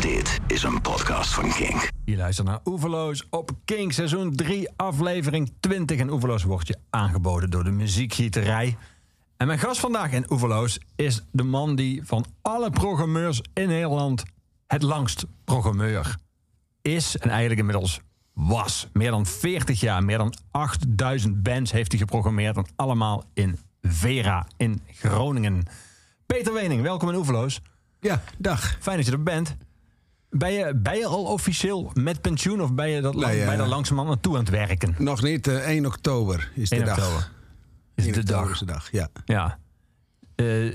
Dit is een podcast van Kink. Je luistert naar Oeverloos op King, seizoen 3, aflevering 20. En Oeverloos wordt je aangeboden door de muziekgieterij. En mijn gast vandaag in Oeverloos is de man die van alle programmeurs in Nederland het langst programmeur is. En eigenlijk inmiddels was. Meer dan 40 jaar, meer dan 8000 bands heeft hij geprogrammeerd. En allemaal in Vera in Groningen. Peter Wening, welkom in Oeverloos. Ja, dag. Fijn dat je er bent. Ben je, ben je al officieel met pensioen of ben je dat, lang, Nee, eh, ben je daar langzamerhand naartoe aan het werken? Nog niet, eh, 1 oktober is de 1 dag. oktober. Is 1 de oktober dag. is de dag, ja. Ja. Eh,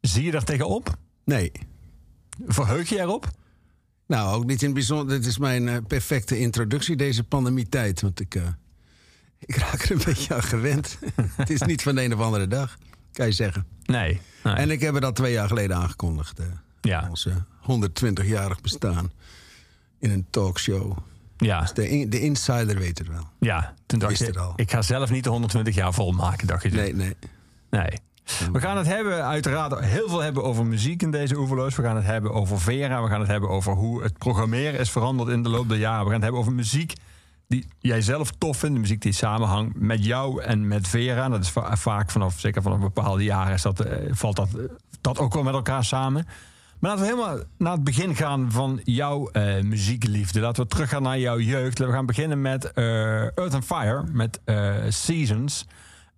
zie je daar tegenop? Nee. Verheug je erop? Nou, ook niet in het bijzonder. Dit is mijn eh, perfecte introductie, deze pandemietijd. Want ik, eh, ik raak er een beetje aan gewend. het is niet van de een of andere dag, kan je zeggen. Nee. nee. En ik heb het al twee jaar geleden aangekondigd. eh, ja. Eh, 120-jarig bestaan in een talkshow. Ja. De, in- de insider weet het wel. ja. Toen dacht je, al. ik ga zelf niet de 120 jaar volmaken, dacht je. Nee, nee. Nee. We gaan het hebben, uiteraard, heel veel hebben over muziek in deze Oeverloos. We gaan het hebben over Vera. We gaan het hebben over hoe het programmeren is veranderd in de loop der jaren. We gaan het hebben over muziek die jij zelf tof vindt. De muziek die samenhangt met jou en met Vera. Dat is va- vaak vanaf, zeker vanaf bepaalde jaren, is dat, eh, valt dat, eh, dat ook wel met elkaar samen. Maar laten we helemaal naar het begin gaan van jouw eh, muziekliefde. Laten we teruggaan naar jouw jeugd. We gaan beginnen met eh, Earth and Fire, met eh, Seasons.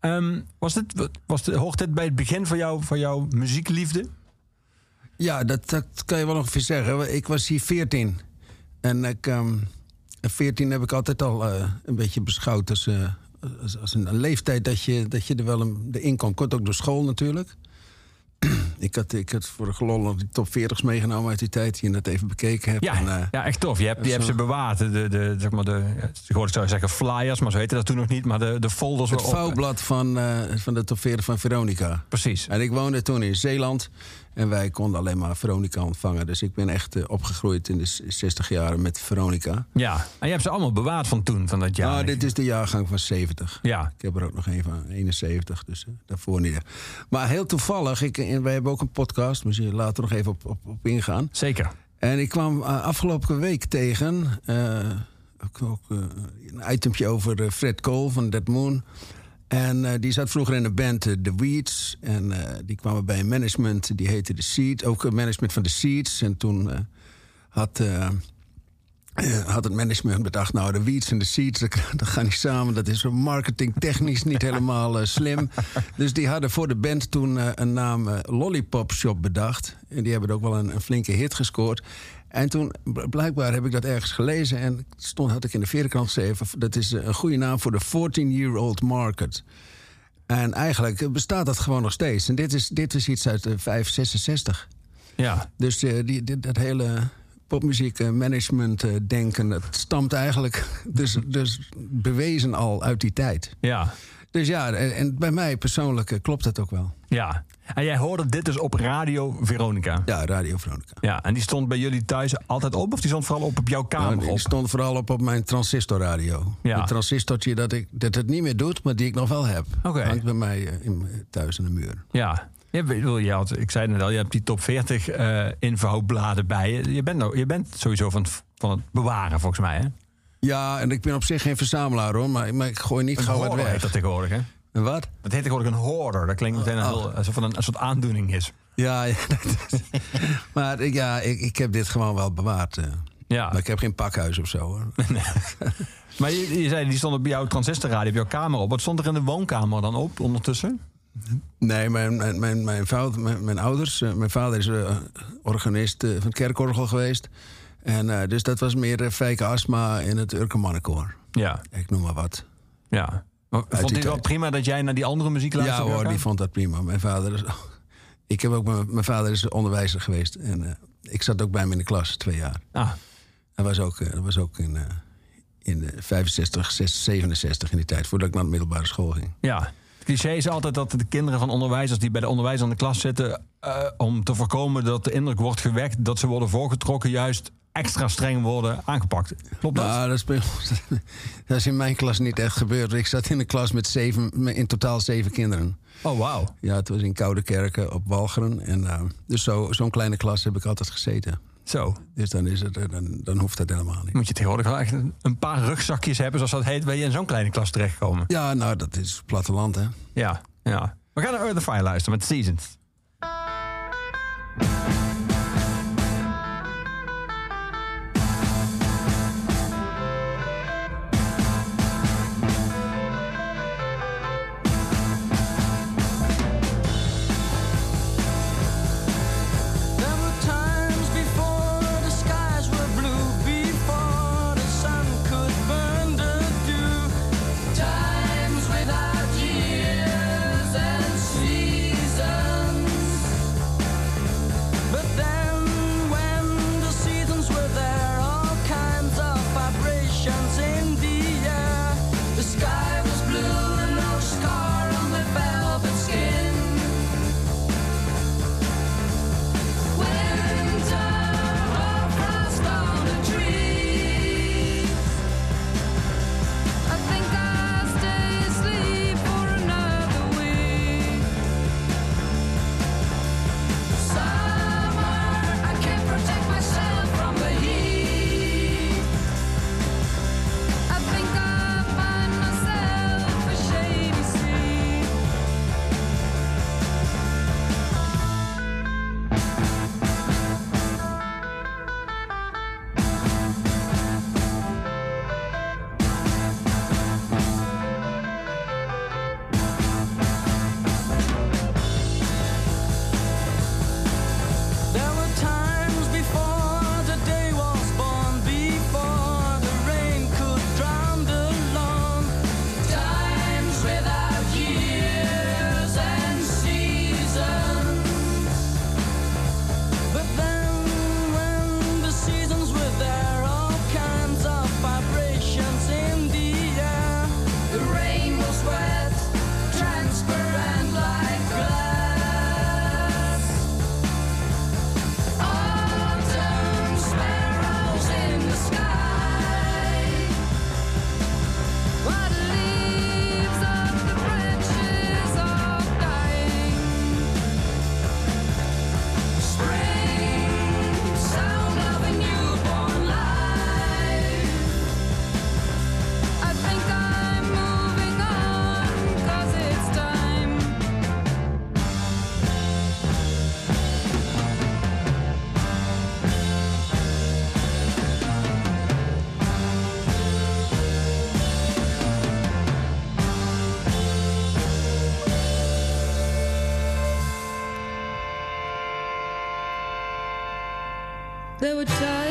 Ehm, was dit, was hoort dit bij het begin van, jou, van jouw muziekliefde? Ja, dat, dat kan je wel ongeveer zeggen. Ik was hier 14. En ik, ehm 14 heb ik altijd al een beetje beschouwd als, als, als een, leeftijd dat je, dat je er wel een, de in kon. Komt ook door school natuurlijk. ik, had, ik had voor de gelol die top 40's meegenomen uit die tijd, die je net even bekeken hebt. Ja, En, eh, ja echt tof. Je hebt, je hebt ze bewaard. De, de, zeg maar de, tegenwoordig zou zeggen flyers, maar zo heette dat toen nog niet. Maar de, de folders het vouwblad van, eh, van de top 40 van Veronica. Precies. En ik woonde toen in Zeeland. En wij konden alleen maar Veronica ontvangen. Dus ik ben echt eh, opgegroeid in de s- 60 jaren met Veronica. Ja, en je hebt ze allemaal bewaard van toen, van dat jaar. Nou, dit is de jaargang van 70. Ja, Ik heb er ook nog een van 71, dus eh, daarvoor niet. Maar heel toevallig, ik, en wij hebben ook een podcast, misschien later nog even op, op, op ingaan. zeker. En ik kwam eh, afgelopen week tegen eh, ook, ook, eh, een itempje over eh, Fred Cole van Dead Moon. En eh, die zat vroeger in de band eh, The Weeds. En eh, die kwamen bij een management, die heette The Seed. Ook een management van The Seeds. En toen had, had het management bedacht... nou, de Weeds en de Seeds, dat, dat gaan niet samen. Dat is zo marketingtechnisch niet helemaal slim. Dus die hadden voor de band toen een naam Lollipop Shop bedacht. En die hebben ook wel een, een flinke hit gescoord. En toen, blijkbaar heb ik dat ergens gelezen... en stond, had ik in de Veerkrant geschreven... dat is eh, een goede naam voor de 14-year-old market... En eigenlijk bestaat dat gewoon nog steeds. En dit is, dit is iets uit de 5, 66. Ja, Dus eh, die, dat hele popmuziek eh, management eh, denken... dat stamt eigenlijk dus, dus bewezen al uit die tijd. ja, Dus ja, en, bij mij persoonlijk eh, klopt dat ook wel. ja. En jij hoorde dit dus op Radio Veronica. Ja, Radio Veronica. Ja, en die stond bij jullie thuis altijd op? Of die stond vooral op op jouw kamer Nou, op? die stond vooral op op mijn transistorradio. Ja. Een transistortje dat, ik, dat het niet meer doet, maar die ik nog wel heb. Oké. Hangt bij mij eh, in, thuis aan de muur. Ja. Je, bedoel, je, had, ik zei net al, je hebt die top 40 eh infobladen bij je. Je bent, nou, je bent sowieso van het, van het bewaren, volgens mij. Hè? Ja, en ik ben op zich geen verzamelaar hoor, maar, maar ik gooi niet Een gauw wat weg. dat tegenwoordig, hè? En wat? Dat heet tegenwoordig een hoorder. Dat klinkt meteen een Oh. heel, alsof het een, een soort aandoening is. Ja, maar ik- ja, ik, ik heb dit gewoon wel bewaard. eh. Ja. Maar ik heb geen pakhuis of zo hoor. Maar je, je zei, die stond op jouw transistorradio, op jouw kamer op. Wat stond er in de woonkamer dan op ondertussen? Nee, mijn, mijn, mijn, mijn, vader, mijn, mijn ouders, eh, mijn vader is eh, organist van het kerkorgel geweest. En eh, dus dat was meer uh, Fijke Asma in het Urkermannenkoor. Ja, Ik noem maar wat. ja. Maar vond hij het wel prima dat jij naar die andere muziek Ja luisterde? hoor, Jacca? die vond dat prima. Mijn vader is... Ik heb ook, mijn, mijn vader is onderwijzer geweest. En eh, ik zat ook bij hem in de klas, twee jaar. Ah, Hij was ook, eh, was ook in, eh, in eh, 65, 66, 67 in die tijd, voordat ik naar de middelbare school ging. ja. Het cliché is altijd dat de kinderen van onderwijzers die bij de onderwijzer in de klas zitten... eh, om te voorkomen dat de indruk wordt gewekt dat ze worden voorgetrokken... juist extra streng worden aangepakt. Klopt dat? Nou, dat is, dat is in mijn klas niet echt gebeurd. Ik zat in een klas met zeven, in totaal zeven kinderen. Oh, wauw. Ja, het was in Koude Kerken op Walcheren. En, eh, dus zo- zo'n kleine klas heb ik altijd gezeten. Zo. Dus dan, is het, eh, dan, dan hoeft dat helemaal niet. Moet je tegenwoordig wel echt een, paar rugzakjes hebben, zoals dat heet, wil je in zo'n kleine klas terechtkomen. Ja, nou, dat is platteland, hè. Ja, ja. We gaan naar Earth the Fire luisteren met Seasons. There were times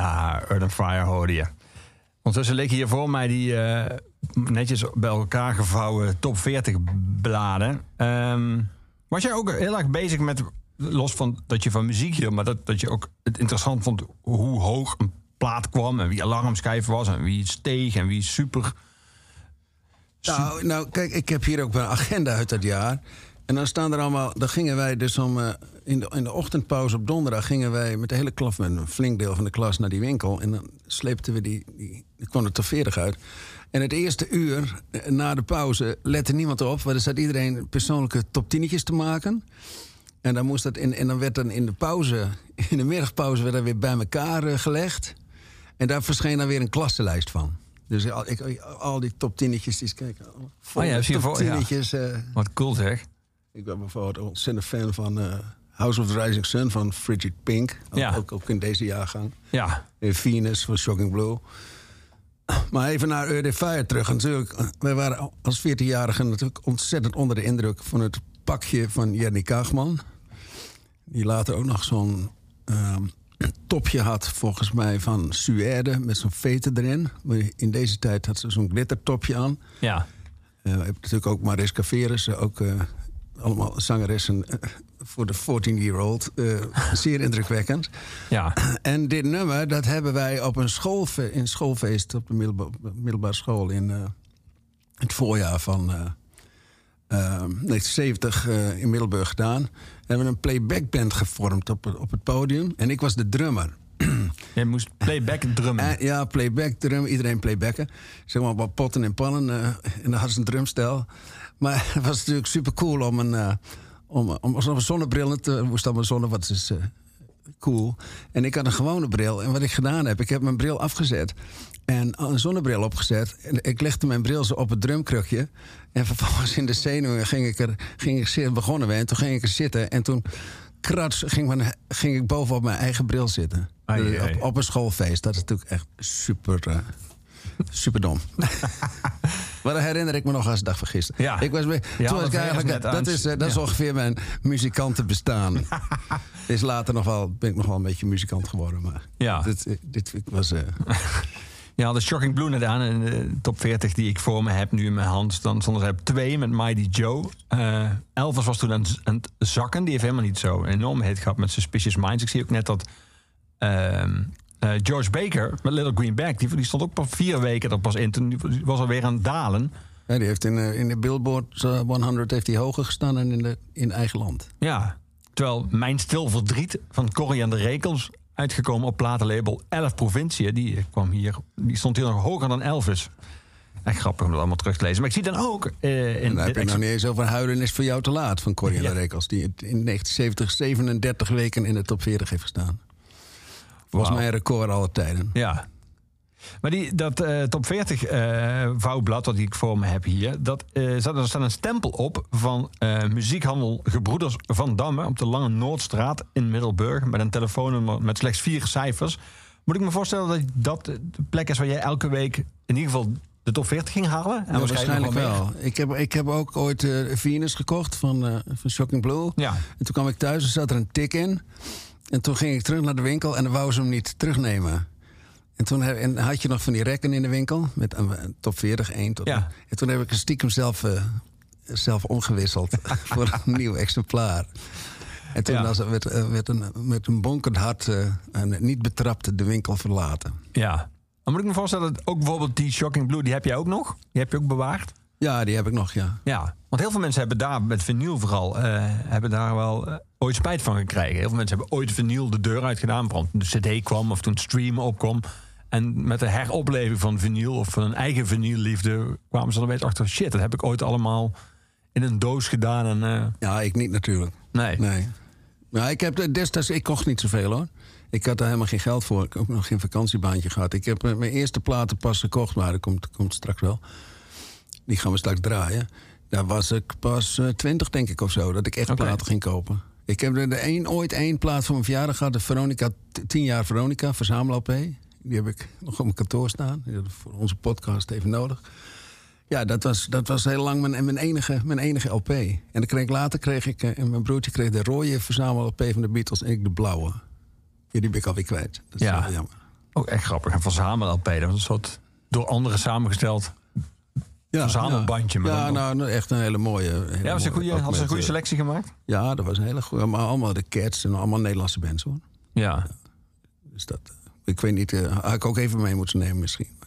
Ja, Earth Fire hoorde je. Ondertussen leek hier voor mij die eh, netjes bij elkaar gevouwen top 40 bladen. Ehm, was jij ook heel erg bezig met, los van dat je van muziek hield, maar dat, dat je ook het interessant vond hoe hoog een plaat kwam en wie alarmschijf was en wie steeg en wie super. Nou, nou, kijk, ik heb hier ook mijn agenda uit dat jaar. En dan staan er allemaal. Dan gingen wij dus om. eh, in, de, in de ochtendpauze op donderdag gingen wij met de hele klas, met een flink deel van de klas, naar die winkel. En dan sleepten we die. die die kwam er tot 40 uit. En het eerste uur eh, na de pauze lette niemand op. Want er zat iedereen persoonlijke top 10'tjes te maken. En dan, moest dat in, en dan werd dan in de pauze in de middagpauze werd er weer bij elkaar eh, gelegd. En daar verscheen dan weer een klassenlijst van. Dus al, ik, al die top tinnetjes, die kijken. Oh ja, zie je voor- ja. Wat cool zeg. Ik ben bijvoorbeeld een ontzettend fan van eh, House of the Rising Sun van Frigid Pink. Ook, Ja. ook, ook in deze jaargang. Ja, Eh, Venus van Shocking Blue. Maar even naar Earth Fire terug. Natuurlijk, wij waren als 14-jarigen natuurlijk ontzettend onder de indruk van het pakje van Jenny Kaagman. Die later ook nog zo'n ehm, topje had, volgens mij, van Suède met zo'n veten erin. In deze tijd had ze zo'n glittertopje aan. ja. We hebben natuurlijk ook Mariska Veres, ook eh, allemaal zangeressen eh, voor de 14-year-old. eh, zeer indrukwekkend. Ja, En dit nummer, dat hebben wij op een schoolfe in schoolfeest op de middelba- middelbare school in eh, het voorjaar van eh, 1970 eh, in Middelburg gedaan. We hebben een playbackband gevormd op, het- op het podium. En ik was de drummer. je moest playback drummen. En, ja, playback, drum, iedereen playbacken. Zeg maar wat potten en pannen. en dan hadden ze een drumstel. Maar het was natuurlijk super cool om een, eh, om, om, zonnebril te... moest een zonne, wat is eh, cool. En ik had een gewone bril. En wat ik gedaan heb, ik heb mijn bril afgezet. En een zonnebril opgezet. En ik legde mijn bril zo op het drumkrukje. En vervolgens in de zenuwen ging ik er, ging ik zitten, begonnen we. En toen ging ik er zitten. En toen krats, ging, mijn, ging ik bovenop mijn eigen bril zitten. Ai, ai. op, op een schoolfeest. Dat is natuurlijk echt super, eh, super dom. maar dat herinner ik me nog als de dag van gisteren. Ja. Ik was, Ja, toen was ik eigenlijk, dat is, eh, dat is ongeveer mijn muzikantenbestaan. is later nog wel, ben ik nog wel een beetje muzikant geworden. Maar Ja. dit, eh, dit was... eh, Je had de Shocking Blue net aan in de top 40 die ik voor me heb nu in mijn hand. Dan stonden ze op twee met Mighty Joe. Eh, Elvis was toen aan, het- aan het zakken. Die heeft helemaal niet zo een enorme hit gehad met Suspicious Minds. Ik zie ook net dat ehm, eh, George Baker met Little Green Bag... Die, die stond ook pas vier weken er pas in. Toen was alweer aan het dalen. ja, die heeft in, eh, in de Billboard eh, 100 heeft hij hoger gestaan dan in, de, in eigen land. Ja, terwijl Mijn Stil Verdriet van Corrie en de Rekels... uitgekomen op platenlabel 11 Provinciën... die, eh, kwam hier, die stond hier nog hoger dan Elvis. Echt grappig om dat allemaal terug te lezen. Maar ik zie dan ook... eh, in daar heb je nog niet eens over Huilen is voor jou te laat van Corrie en Ja. de Rekels. Die in 1970 37 weken in de top 40 heeft gestaan. Volgens mij een record alle tijden. Ja. Maar die, dat eh, top 40 eh vouwblad dat ik voor me heb hier... Dat, eh, staat, er staat een stempel op van muziekhandel Gebroeders van Damme... op de Lange Noordstraat in Middelburg... met een telefoonnummer met slechts vier cijfers. Moet ik me voorstellen dat dat de plek is waar jij elke week... in ieder geval de top 40 ging halen? En Ja, waarschijnlijk wel. Ik heb, ik heb ook ooit Venus gekocht van, van Shocking Blue. Ja. En toen kwam ik thuis en zat er een tik in. En toen ging ik terug naar de winkel en dan wou ze hem niet terugnemen. En toen heb, en had je nog van die rekken in de winkel met een, een top 40, 1 tot. Ja. En toen heb ik een stiekem zelf, eh, zelf omgewisseld voor een nieuw exemplaar. En toen Ja. was, werd, eh, werd een, met een bonkend hart eh, en niet betrapt de winkel verlaten. Ja. Dan moet ik me voorstellen dat ook bijvoorbeeld die Shocking Blue... die heb jij ook nog? Die heb je ook bewaard? Ja, die heb ik nog, ja. Ja, want heel veel mensen hebben daar met vinyl vooral eh, hebben daar wel eh, ooit spijt van gekregen. Heel veel mensen hebben ooit vinyl de deur uitgedaan. Bijvoorbeeld toen de CD kwam of toen het streamen opkwam. En met de heropleving van vinyl of van een eigen vinylliefde kwamen ze er weer achter. Shit, dat heb ik ooit allemaal in een doos gedaan. En, eh, Ja, ik niet natuurlijk. nee. Nee. Nou, ik heb de- destijds, ik kocht niet zoveel hoor. Ik had daar helemaal geen geld voor. Ik heb ook nog geen vakantiebaantje gehad. Ik heb mijn eerste platen pas gekocht, maar dat komt, komt straks wel. Die gaan we straks draaien. Daar was ik pas eh, twintig, denk ik, of zo, dat ik echt Oké. platen ging kopen. Ik heb er de één, ooit één plaat voor mijn verjaardag gehad. De Veronica, t- 10 jaar Veronica, verzamel-LP. Die heb ik nog op mijn kantoor staan. Voor onze podcast even nodig. Ja, dat was, dat was heel lang mijn, mijn, enige, mijn enige LP. En dan kreeg ik, later kreeg ik, eh, en mijn broertje kreeg de rode verzamel-LP van de Beatles en ik de blauwe. Ja, die ben ik alweer kwijt. Dat is Ja. jammer. Ook echt grappig. Een verzamel-LP. Dat was een soort door anderen samengesteld. Ja, Verzamelbandje, Ja, maar ja dan nou, nou, echt een hele mooie. hele Ja, was een goede, had ze een goede eh, selectie gemaakt? Ja, dat was een hele goede. Maar allemaal de Cats en allemaal Nederlandse bands hoor. Ja. Dus dat, eh, ik weet niet, eh, had ik ook even mee moeten nemen misschien.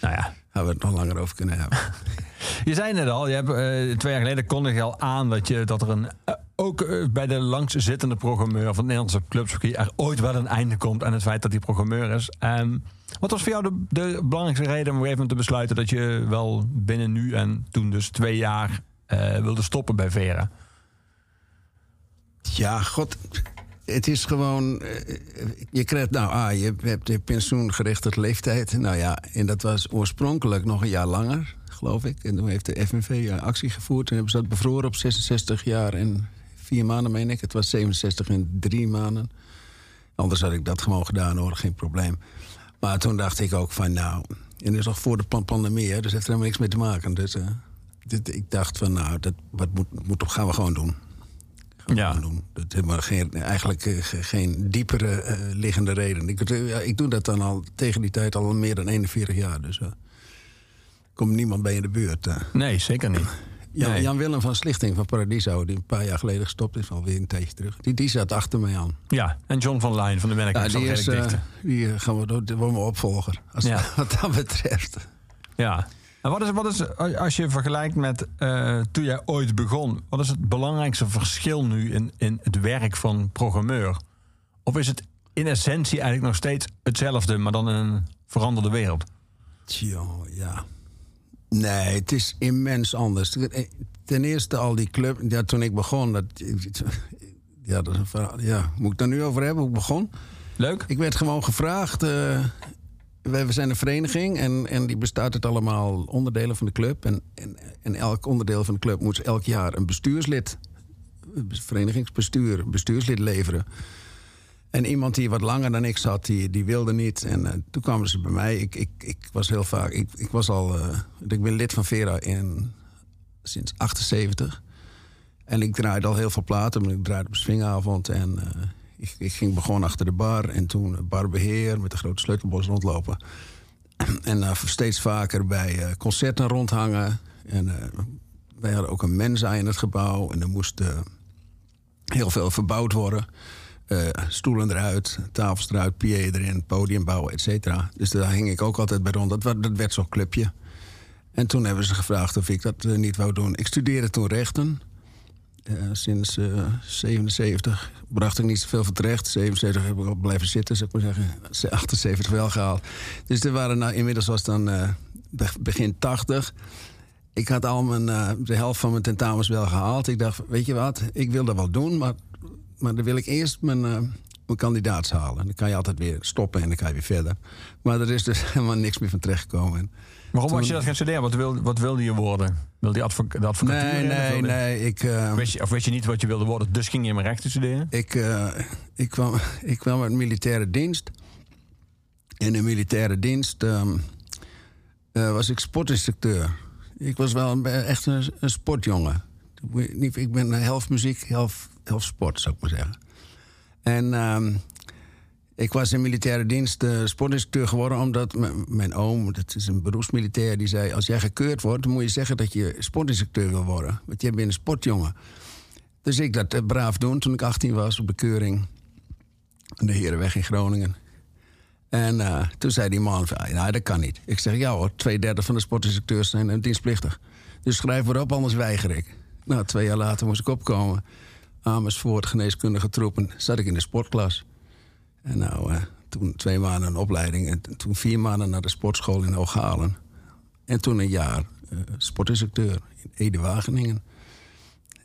Nou ja, Hadden we het nog langer over kunnen hebben. Je zei net al, je hebt, twee jaar geleden kondigde je al aan dat, je, dat er een, ook eh, bij de langstzittende programmeur van het Nederlandse clubshockey er ooit wel een einde komt aan het feit dat hij programmeur is. Ehm, wat was voor jou de, de belangrijkste reden om moment te besluiten dat je wel binnen nu en toen dus twee jaar eh, wilde stoppen bij Vera? Ja, god. het is gewoon. eh, Je krijgt, nou, ah, je hebt de pensioengerechtigde leeftijd. Nou ja, en dat was oorspronkelijk nog een jaar langer, geloof ik. En toen heeft de FNV actie gevoerd. En hebben ze dat bevroren op 66 jaar en vier maanden, meen ik. Het was 67 en drie maanden. Anders had ik dat gewoon gedaan hoor, geen probleem. Maar toen dacht ik ook van, nou. En dat is nog voor de pan- pandemie, hè, dus heeft er helemaal niks mee te maken. Dus eh, dit, ik dacht van, nou, dat wat moet, moet, gaan we gewoon doen. Gaan we Ja. gewoon doen. Dat heeft maar geen, eigenlijk eh, ge- geen diepere eh, liggende reden. Ik, ja, ik doe dat dan al tegen die tijd al meer dan 41 jaar. Dus komt niemand bij in de buurt. Nee, zeker niet. Jan, Nee. Jan Willem van Slichting van Paradiso, die een paar jaar geleden gestopt is, alweer een tijdje terug. Die, die zat achter mij aan. Ja, en John van Leyen van de Bennek. Ja, die, is, dichter. die eh, gaan we door, die worden we opvolger. Als, Ja. Wat dat betreft. Ja. En wat is, wat is, als je vergelijkt met eh, toen jij ooit begon, wat is het belangrijkste verschil nu in, in het werk van programmeur? Of is het in essentie eigenlijk nog steeds hetzelfde, maar dan in een veranderde wereld? Tja, ja. Nee, het is immens anders. Ten eerste al die club. Ja, toen ik begon. Dat, ja, dat is een verhaal. Ja, moet ik daar nu over hebben hoe ik begon? Leuk? Ik werd gewoon gevraagd. eh, we zijn een vereniging en, en die bestaat uit allemaal onderdelen van de club. En, en, en elk onderdeel van de club moet elk jaar een bestuurslid, een verenigingsbestuur, een bestuurslid leveren. En iemand die wat langer dan ik zat, die, die wilde niet. En eh, toen kwamen ze bij mij. Ik, ik, ik was heel vaak. Ik, ik was al. eh, ik ben lid van Vera in, sinds 78. En ik draaide al heel veel platen. maar Ik draaide op swingavond. En eh, ik, ik ging begon achter de bar. En toen barbeheer met de grote sleutelbos rondlopen. en steeds vaker bij concerten rondhangen. En wij hadden ook een mensa in het gebouw. En er moest heel veel verbouwd worden. Eh, stoelen eruit, tafels eruit, PA erin, podium bouwen, et cetera. Dus daar hing ik ook altijd bij rond. Dat, dat werd zo'n clubje. En toen hebben ze gevraagd of ik dat eh, niet wou doen. Ik studeerde toen rechten. Eh, sinds eh 77 bracht ik niet zoveel van terecht. 77 heb ik al blijven zitten, zou ik maar zeggen. 78 wel gehaald. Dus er waren nou, inmiddels was dan be- begin 80. Ik had al mijn, de helft van mijn tentamens wel gehaald. Ik dacht, weet je wat, ik wil dat wel doen, maar, maar dan wil ik eerst mijn, eh, mijn kandidaats halen. Dan kan je altijd weer stoppen en dan kan je weer verder. Maar er is dus helemaal niks meer van terechtgekomen. En Waarom was je dat gaan studeren? Wat, wil, wat wilde je worden? Wilde je advo de advocatuur? Nee, nee, wilde- nee. Ik, eh, wist, je, of wist je niet wat je wilde worden, dus ging je maar rechten studeren? ik, eh, ik, kwam, ik kwam uit militaire dienst. In de militaire dienst ehm, eh, was ik sportinstructeur. Ik was wel een, echt een, een sportjongen. Niet- Ik ben helft muziek, helft, helft sport, zou ik maar zeggen. En ehm, ik was in militaire dienst sportinstructeur geworden... omdat mijn oom, dat is een beroepsmilitair, die zei... als jij gekeurd wordt, moet je zeggen dat je sportinstructeur wil worden. Want jij bent een sportjongen. Dus ik dat eh, braaf doen toen ik 18 was op de keuring. De Herenweg in Groningen. En eh, toen zei die man, ah, nou, dat kan niet. Ik zeg, ja hoor, twee derde van de sportinstructeurs zijn dienstplichtig. Dus schrijf maar op, anders weiger ik. Nou, twee jaar later moest ik opkomen. Amersfoort, geneeskundige troepen, zat ik in de sportklas. En nou, eh, toen twee maanden een opleiding. En toen vier maanden naar de sportschool in Ooghalen. En toen een jaar eh, sportinstructeur in Ede-Wageningen.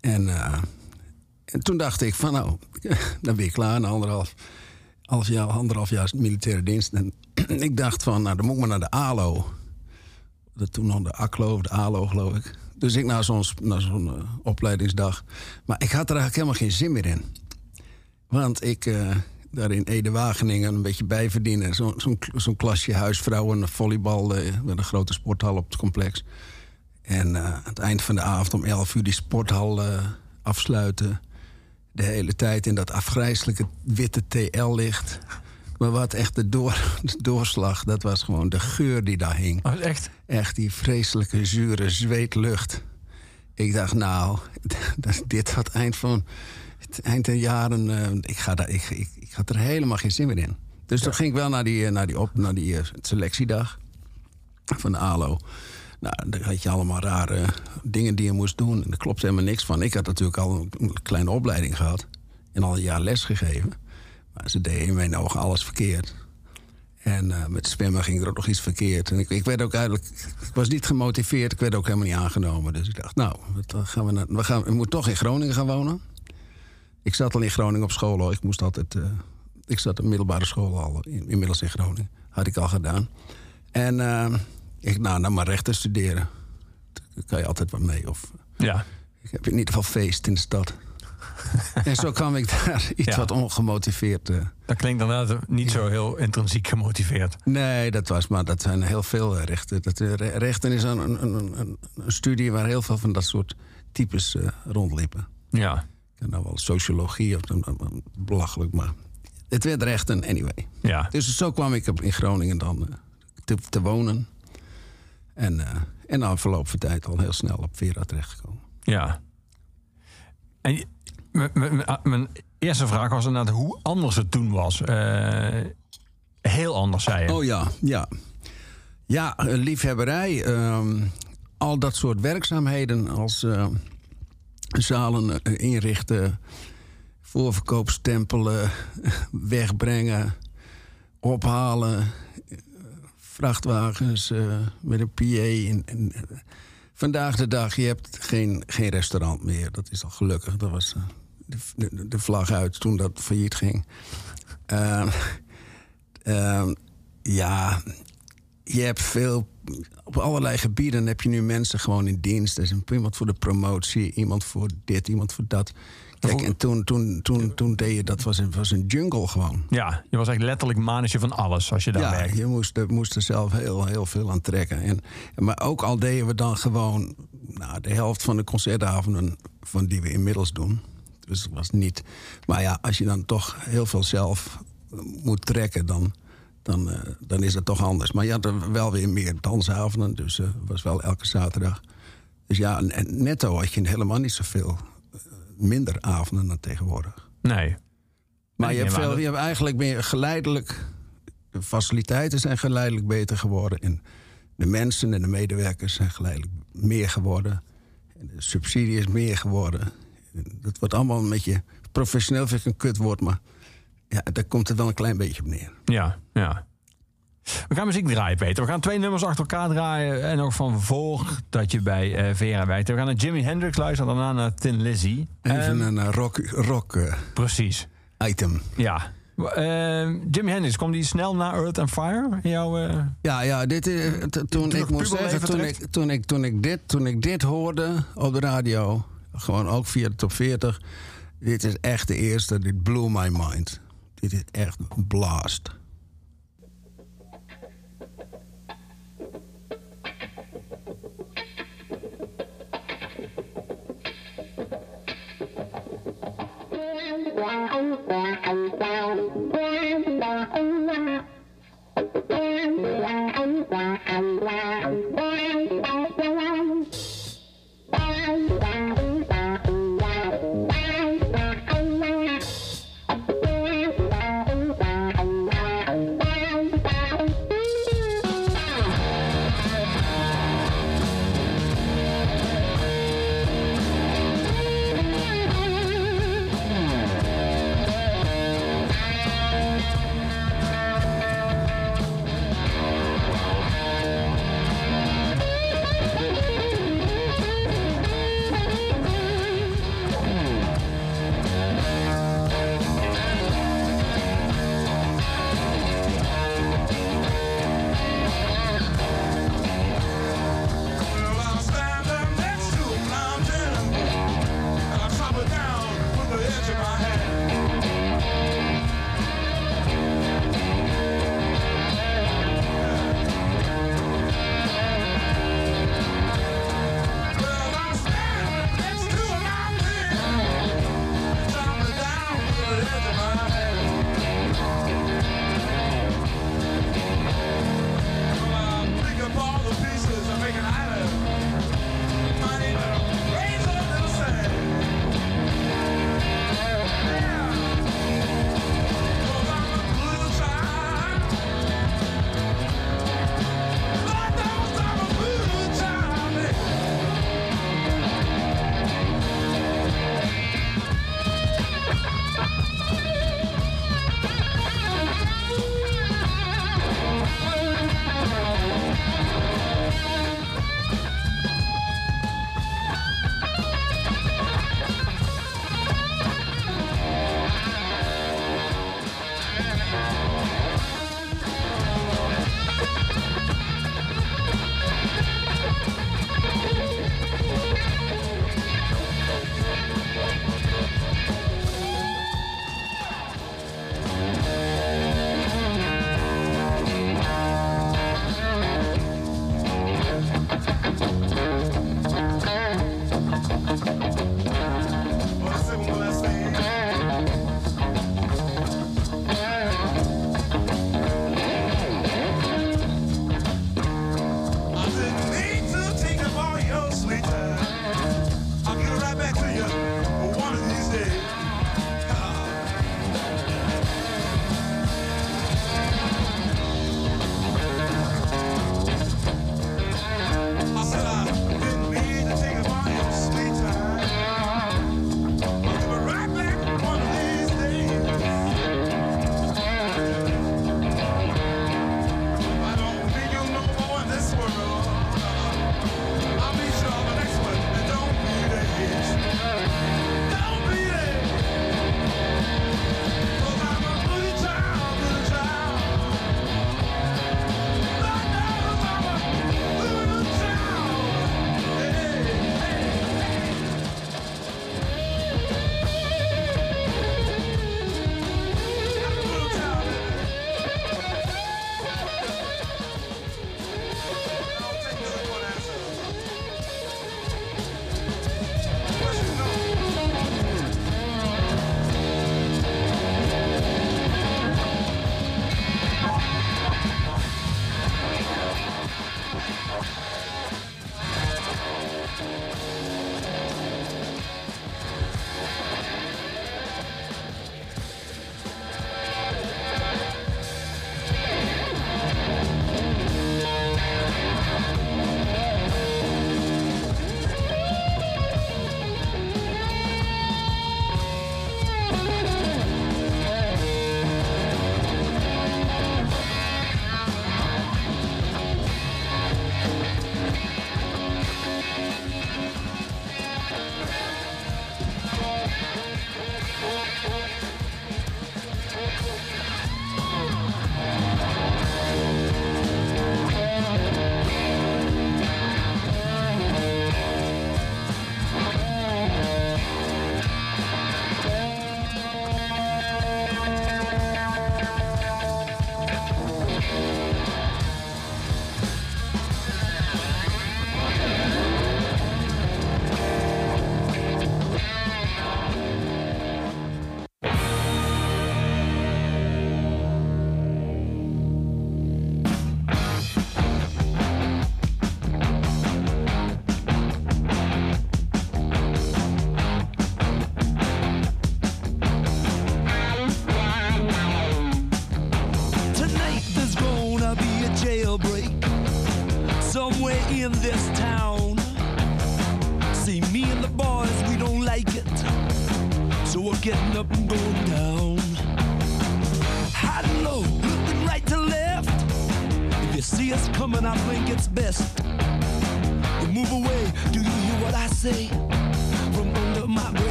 En, eh, en toen dacht ik van nou, dan ben ik klaar na anderhalf, half jaar, anderhalf jaar militaire dienst. En ik dacht van nou, dan moet ik maar naar de ALO. Dat toen nog de ACLO of de ALO geloof ik. Dus ik naar zo'n eh, opleidingsdag. Maar ik had er eigenlijk helemaal geen zin meer in. Want ik eh, daar in Ede-Wageningen een beetje bijverdienen. Zo'n zo'n klasje huisvrouwen, volleybal eh, met een grote sporthal op het complex. En aan het eind van de avond om 11 uur die sporthal afsluiten. De hele tijd in dat afgrijzelijke witte TL-licht. Maar wat echt de, door, de doorslag, dat was gewoon de geur die daar hing. Oh, echt? Echt die vreselijke, zure zweetlucht. Ik dacht, nou, dit had eind van het eind der jaren. eh, ik, ga daar, ik, ik, ik had er helemaal geen zin meer in. Dus toen ging ik wel naar die, eh, naar die, op, naar die eh, selectiedag van de ALO. Nou, daar had je allemaal rare dingen die je moest doen. En daar klopt helemaal niks van. Ik had natuurlijk al een, een kleine opleiding gehad. En al een jaar les gegeven. Maar ze deden in mijn ogen alles verkeerd. En eh, met zwemmen ging er ook nog iets verkeerd. En ik, ik werd ook eigenlijk... Ik was niet gemotiveerd. Ik werd ook helemaal niet aangenomen. Dus ik dacht, nou, wat, dan gaan we, naar, we, gaan, we moeten toch in Groningen gaan wonen. Ik zat al in Groningen op school hoor. Ik moest altijd. eh, ik zat op middelbare school al, in- inmiddels in Groningen. Had ik al gedaan. En eh, ik, nou, nou maar rechten studeren. Daar kan je altijd wat mee. Of Ja. ik heb in ieder geval feest in de stad. en zo kwam ik daar iets Ja. wat ongemotiveerd. eh. Dat klinkt inderdaad niet zo heel intrinsiek gemotiveerd. nee, dat was, maar dat zijn heel veel eh, rechten. Dat, eh, re- rechten is een, een, een, een, studie waar heel veel van dat soort types eh, rondliepen. Ja. Ik heb nou wel sociologie, of, belachelijk, maar het werd rechten anyway. Ja. Dus zo kwam ik in Groningen dan te, te wonen. En, en na een verloop van tijd al heel snel op Vera terechtgekomen. Ja. En mijn eerste vraag was inderdaad hoe anders het toen was. Eh, heel anders, zei je. Oh ja, ja. Ja, liefhebberij. ehm, al dat soort werkzaamheden als eh, zalen eh, inrichten, voorverkoopstempelen, wegbrengen, ophalen, vrachtwagens met een PA. Vandaag de dag, je hebt geen, geen restaurant meer. Dat is al gelukkig. Dat was de, de, de vlag uit toen dat failliet ging. Eh, Ehm, ja, je hebt veel. Op allerlei gebieden heb je nu mensen gewoon in dienst. Er is iemand voor de promotie, iemand voor dit, iemand voor dat. Kijk, en toen, toen, toen, toen deed je dat, was een, was een jungle gewoon. Ja, je was echt letterlijk manager van alles als je daar Ja, werkt. je moest, er- moest er zelf heel, heel veel aan trekken. En, maar ook al deden we dan gewoon nou, de helft van de concertavonden van die we inmiddels doen. Dus het was niet. Maar ja, als je dan toch heel veel zelf eh, moet trekken, dan, dan, eh, dan is het toch anders. Maar je had er wel weer meer dansavonden, dus het was wel elke zaterdag. Dus ja, en- netto had je helemaal niet zoveel minder avonden dan tegenwoordig. Nee. Maar je hebt, veel, dat- je hebt eigenlijk meer geleidelijk. De faciliteiten zijn geleidelijk beter geworden. En de mensen en de medewerkers zijn geleidelijk meer geworden. En de subsidie is meer geworden. Dat wordt allemaal een beetje. Professioneel vind ik een kutwoord, maar. Ja, daar komt het wel een klein beetje op neer. Ja, ja. We gaan muziek draaien, Peter. We gaan twee nummers achter elkaar draaien. En ook van voor dat je bij eh, Vera werkt. We gaan naar Jimi Hendrix luisteren, daarna naar Tin Lizzy. Even Ehm, een eh, rock, rock eh, Precies, item. ja. Ehm, Jimi Hendrix, kwam die snel na Earth and Fire? Jouw, eh, Ja, ja, dit toen ik puberleven zeggen, toen ik, toen, ik, toen, ik dit, toen ik dit hoorde op de radio, gewoon ook via de top 40, dit is echt de eerste, dit blew my mind. Dit is echt blast.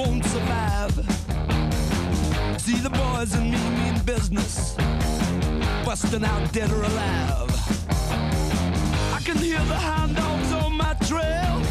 Won't survive. See the boys and me mean business, busting out dead or alive. I can hear the hound dogs on my trail.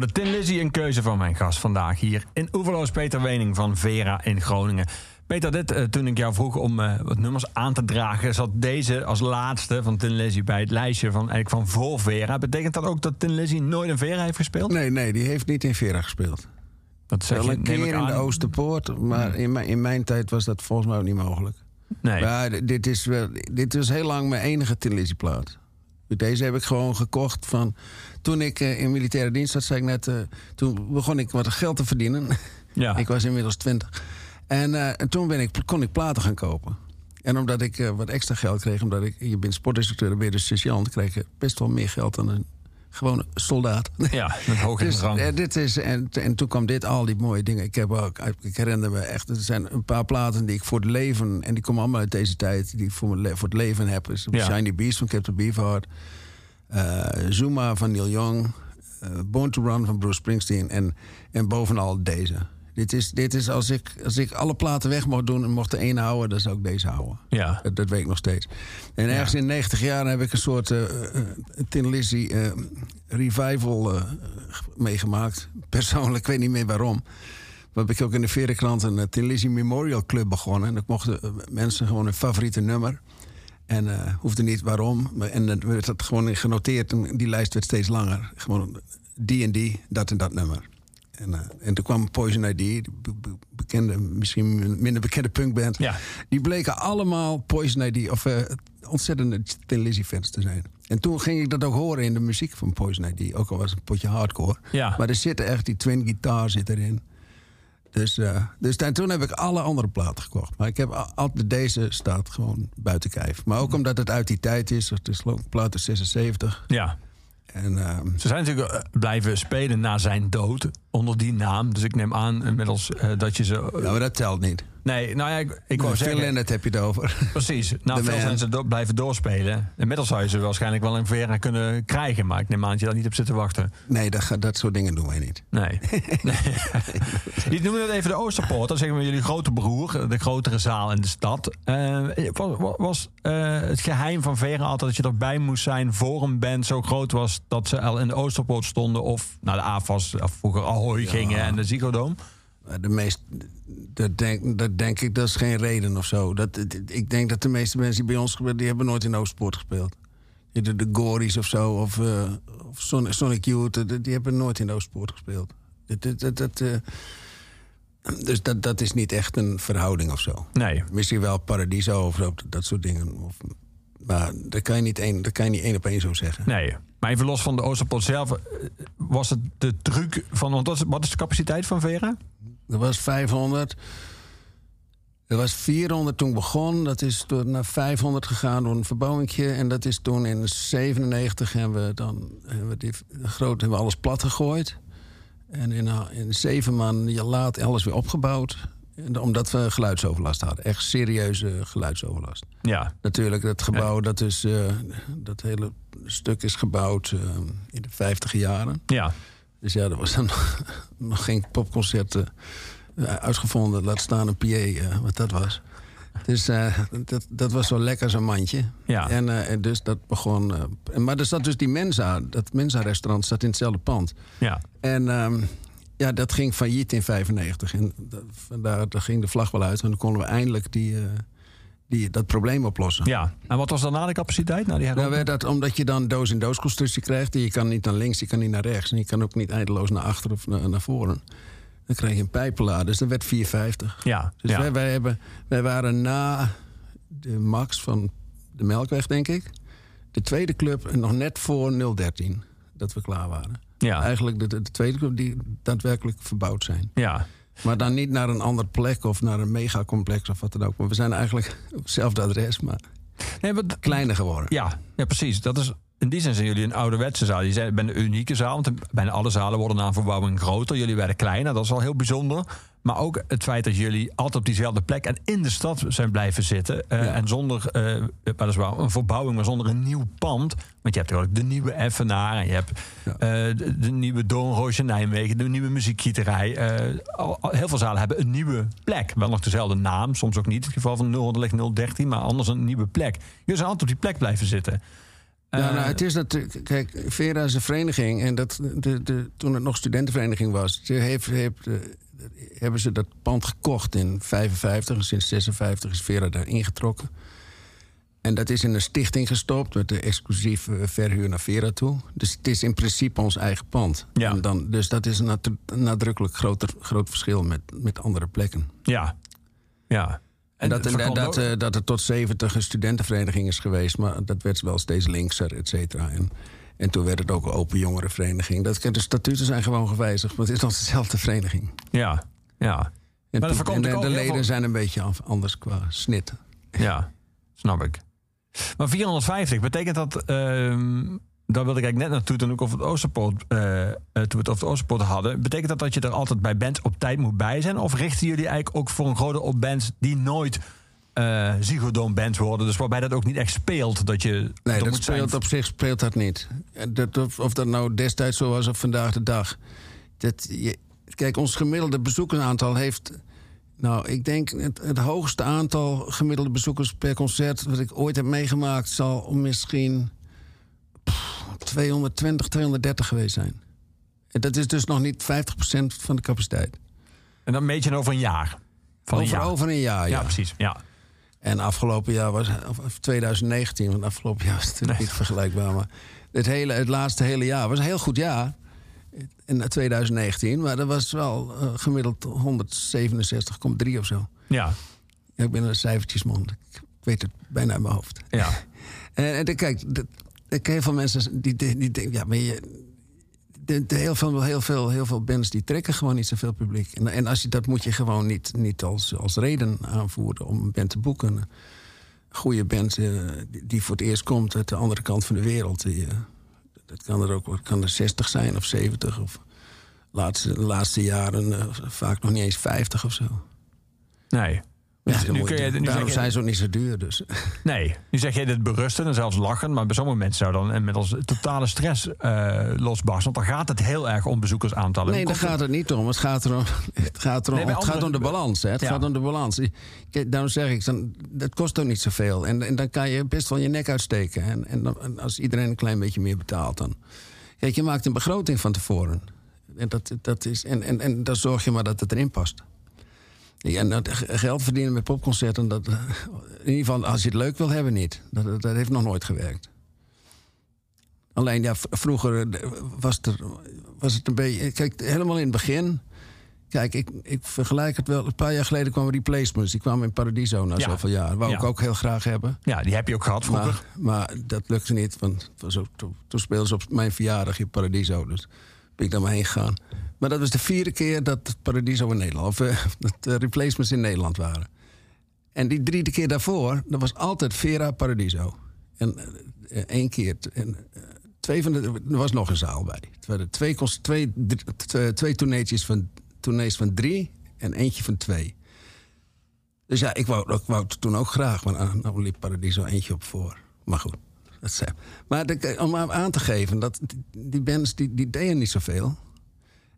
De Tin Lizzy een keuze van mijn gast vandaag hier in Oeverloos Peter Wening van Vera in Groningen. Peter, dit, eh, toen ik jou vroeg om eh, wat nummers aan te dragen, zat deze als laatste van Tin Lizzy bij het lijstje van, eigenlijk van voor Vera. Betekent dat ook dat Tin Lizzy nooit een Vera heeft gespeeld? Nee, nee, die heeft niet in Vera gespeeld. Dat zeg Wel je, een ik keer in de. Oosterpoort, maar in, mijn, in mijn tijd was dat volgens mij ook niet mogelijk. Nee. Maar dit, is wel, dit was heel lang mijn enige televisieplaat. Deze heb ik gewoon gekocht van... Toen ik eh, in militaire dienst zat, zei ik net... eh, toen begon ik wat geld te verdienen. Ja. ik was inmiddels twintig. En, eh, en toen ben ik, kon ik platen gaan kopen. En omdat ik wat extra geld kreeg... omdat ik, je bent sportinstructeur, dan ben je dus sergeant... kreeg je best wel meer geld dan een gewone soldaat. Ja, met hoog in Dus, rang. eh, dit is, en, en toen kwam dit, al die mooie dingen. Ik, heb ook, ik herinner me echt, er zijn een paar platen die ik voor het leven... en die komen allemaal uit deze tijd, die ik voor, mijn voor het leven heb. Dus Ja. Shiny Beast van Captain Beefheart. eh, Zuma van Neil Young. eh, Born to Run van Bruce Springsteen. En, en bovenal deze. Dit is, dit is als, ik, als ik alle platen weg mocht doen en mocht er één houden... dan zou ik deze houden. Ja. Dat, dat weet ik nog steeds. En ergens in 90 jaar heb ik een soort eh eh, Tin Lizzy eh, revival eh, meegemaakt. Persoonlijk, ik weet niet meer waarom. heb ik ook in de Verenkrant een uh, Memorial Club begonnen. En dan mochten eh, mensen gewoon een favoriete nummer. En eh hoefde niet waarom. Maar, en dan werd dat gewoon genoteerd. En die lijst werd steeds langer. Gewoon die en die, dat en dat nummer. En, eh, en toen kwam Poison ID, die bekende, misschien minder bekende punkband. Ja. Die bleken allemaal Poison ID of eh, ontzettende Tin Lizzy fans te zijn. En toen ging ik dat ook horen in de muziek van Poison ID. Ook al was het een potje hardcore. Ja. Maar er zit echt, die twin guitar zit erin. Dus, eh, dus en toen heb ik alle andere platen gekocht. Maar ik heb al- altijd deze staat gewoon buiten kijf. Maar ook omdat het uit die tijd is. Het is plaat uit 76. Ja. En ehm, Ze zijn natuurlijk eh, blijven spelen na zijn dood onder die naam. Dus ik neem aan inmiddels eh, dat je ze. ja, maar dat telt niet. Nee, nou ja, ik, ik wou Phil zeggen. Lennart heb je het over. Precies. Nou, veel zijn ze do- blijven doorspelen. Inmiddels zou je ze waarschijnlijk wel in Vera kunnen krijgen. Maar ik neem aan dat je daar niet op zit te wachten. Nee, dat, dat soort dingen doen wij niet. Nee. nee. Je noemde het even de Oosterpoort. Dat zeggen we jullie grote broer. De grotere zaal in de stad. Eh, was was eh, het geheim van Vera altijd dat je erbij moest zijn... voor een band zo groot was dat ze al in de Oosterpoort stonden... of naar de AFAS of vroeger Ahoy gingen en de Ziggo Dome? Maar De meest, dat, denk, dat denk ik, dat is geen reden of zo. Dat, ik denk dat de meeste mensen die bij ons gebeuren, die hebben nooit in Oostpoort gespeeld. De, de Gories of zo, of, eh, of Sonic, Sonic Youth, die, die hebben nooit in Oostpoort gespeeld. Dat, dat, dat, eh, dus dat, dat is niet echt een verhouding of zo. Nee. Misschien wel Paradiso of zo, dat soort dingen. Of, maar dat kan, je niet één, dat kan je niet één op één zo zeggen. Nee. Maar even los van de Oosterpoort zelf... eh, was het de truc van... Want wat is, wat is de capaciteit van Vera? Er was 500. Er was 400 toen begon. Dat is door, naar 500 gegaan door een verbouwingje. En dat is toen in 97 hebben we dan hebben we die groot hebben we alles plat gegooid. En in, eh, in zeven maanden later alles weer opgebouwd. En, omdat we geluidsoverlast hadden. Echt serieuze geluidsoverlast. Ja. Natuurlijk, dat gebouw, dat, is, eh, dat hele stuk is gebouwd eh, in de 50 jaren. Ja. Dus ja, er was dan nog, geen popconcert eh, uitgevonden. Laat staan een PA, eh, wat dat was. Dus eh, dat, dat was zo lekker, zo'n mandje. Ja. En, en dus dat begon... maar er zat dus die Mensa, dat Mensa-restaurant zat in hetzelfde pand. Ja. En ehm, ja, dat ging failliet in 95. En dat, vandaar daar ging de vlag wel uit. En dan konden we eindelijk die, die, dat probleem oplossen. Ja. En wat was daarna de capaciteit? Nou, die Nou, werd dat omdat je dan doos-in-doos constructie krijgt. En je kan niet naar links, je kan niet naar rechts. En je kan ook niet eindeloos naar achter of naar, naar voren. Dan krijg je een pijpenlader. Dus dat werd 450. Ja. Dus ja. wij, wij, hebben, wij waren na de max van de Melkweg, denk ik. De tweede club nog net voor 013 dat we klaar waren. ja. Eigenlijk de, de, de tweede club die daadwerkelijk verbouwd zijn. ja. Maar dan niet naar een andere plek of naar een megacomplex of wat dan ook. Maar we zijn eigenlijk op hetzelfde adres, maar Nee, maar kleiner geworden. Ja, ja, precies. Dat is, in die zin zijn jullie een ouderwetse zaal. Je zei, ben een unieke zaal, want bijna alle zalen worden na een verbouwing groter. Jullie werden kleiner, dat is al heel bijzonder. Maar ook het feit dat jullie altijd op diezelfde plek en in de stad zijn blijven zitten. eh, Ja. En zonder, eh weliswaar een verbouwing, maar zonder een nieuw pand. Want je hebt ook de nieuwe Effenaar en je hebt Ja. eh, de, de nieuwe Doornroosje Nijmegen, de nieuwe muziekgieterij. Al- al- heel veel zalen hebben een nieuwe plek. Wel nog dezelfde naam, soms ook niet. In het geval van 0 ligt 013, maar anders een nieuwe plek. Jullie zijn altijd op die plek blijven zitten. Ja, Eh, nou, het is natuurlijk. Kijk, Vera is een vereniging. En dat, de, de, toen het nog studentenvereniging was, ze heeft, heeft, eh, hebben ze dat pand gekocht in 55. En sinds 56 is Vera daar ingetrokken. En dat is in een stichting gestopt met de exclusieve verhuur naar Vera toe. Dus het is in principe ons eigen pand. Ja. En dan, dus dat is een nadrukkelijk groter, groot verschil met, met andere plekken. Ja. Ja. En dat, dat, eh, dat er tot 70 een studentenvereniging is geweest, maar dat werd wel steeds linkser, et cetera. En, en toen werd het ook een open jongerenvereniging. Dat, de statuten zijn gewoon gewijzigd, maar het is nog dezelfde vereniging. ja. Ja. En, Maar toen- en de leden veel- zijn een beetje af- anders qua snit. Ja. Snap ik. Maar 450, betekent dat... ehm daar wilde ik eigenlijk net naartoe toen, ik over het Oosterpoort, eh, eh, toen we het over het Oosterpoort hadden. Betekent dat dat je er altijd bij bent op tijd moet bij zijn? Of richten jullie eigenlijk ook voor een grote op bands die nooit eh Ziggo Dome bands worden? Dus waarbij dat ook niet echt speelt dat je Nee, dat moet speelt zijn. op zich speelt dat niet. Dat, of, of dat nou destijds zo was of vandaag de dag. Dat, je, kijk, ons gemiddelde bezoekersaantal heeft... Nou, ik denk het, het hoogste aantal gemiddelde bezoekers per concert... wat ik ooit heb meegemaakt, zal misschien pff, 220, 230 geweest zijn. En dat is dus nog niet 50% van de capaciteit. En dan meet je over een jaar. Van een over, jaar. over een jaar, ja. ja. precies. Ja. En afgelopen jaar was, of of 2019, want afgelopen jaar was het natuurlijk niet vergelijkbaar. Maar het, hele, het laatste hele jaar was een heel goed jaar. In 2019, maar dat was wel eh, gemiddeld 167,3 of zo. Ja. Ik ben een cijfertjesman. Ik weet het bijna uit mijn hoofd. Ja. En, kijk, de, de- heel veel mensen die, die, die denken, ja, maar je. De, heel, veel, heel, veel, heel veel bands die trekken gewoon niet zoveel publiek. En, en als je, dat moet je gewoon niet, niet als, als reden aanvoeren om een band te boeken. Goede band eh, die, die voor het eerst komt uit de andere kant van de wereld. Die, eh, dat kan er ook kan er 60 zijn of 70 of laatste, de laatste jaren eh, vaak nog niet eens 50 of zo. Nee. Ja, dan nu moet kun je- je, nu daarom zijn ze ook niet zo duur. Dus. nee, nu zeg je dit berusten en zelfs lachen. Maar bij sommige mensen zou dan inmiddels totale stress eh losbarsten. Want dan gaat het heel erg om bezoekersaantallen. Nee, daar gaat het niet om. Het gaat erom, het gaat, erom, Nee, het gaat om de balans. Hè. Het Ja. gaat om de balans. Kijk, daarom zeg ik, dan, dat kost ook niet zoveel. En, en dan kan je best wel je nek uitsteken. En, en, dan- en als iedereen een klein beetje meer betaalt, dan... Kijk, je maakt een begroting van tevoren. En, dat, dat is, en, en, en dan zorg je maar dat het erin past. En dat geld verdienen met popconcerten, dat, in ieder geval als je het leuk wil hebben, niet. Dat, dat, dat heeft nog nooit gewerkt. Alleen ja, vroeger eh, was, er, was het een beetje. Kijk, helemaal in het begin. Kijk, ik, ik vergelijk het wel. Een paar jaar geleden kwamen replacements. Die kwamen in Paradiso na Ja. zoveel jaar. Wou ik ook heel graag hebben. Ja, die heb je ook gehad vroeger. Maar, maar dat lukte niet. Want het was ook, toen, toen speelden ze op mijn verjaardag in Paradiso. Dus ben ik daar maar heen gegaan. Maar dat was de vierde keer dat Paradiso in Nederland. Of eh, dat de replacements in Nederland waren. En die drie keer daarvoor, dat was altijd Vera Paradiso. En eh, één keer. En, eh, twee van de, er was nog een zaal bij. Het waren twee, twee, twee, twee van, tournees van drie en eentje van twee. Dus ja, ik wou, ik wou toen ook graag, maar nou, liep Paradiso eentje op voor. Maar goed, dat is, Maar om aan te geven, dat die- die bands die, die deden niet zoveel.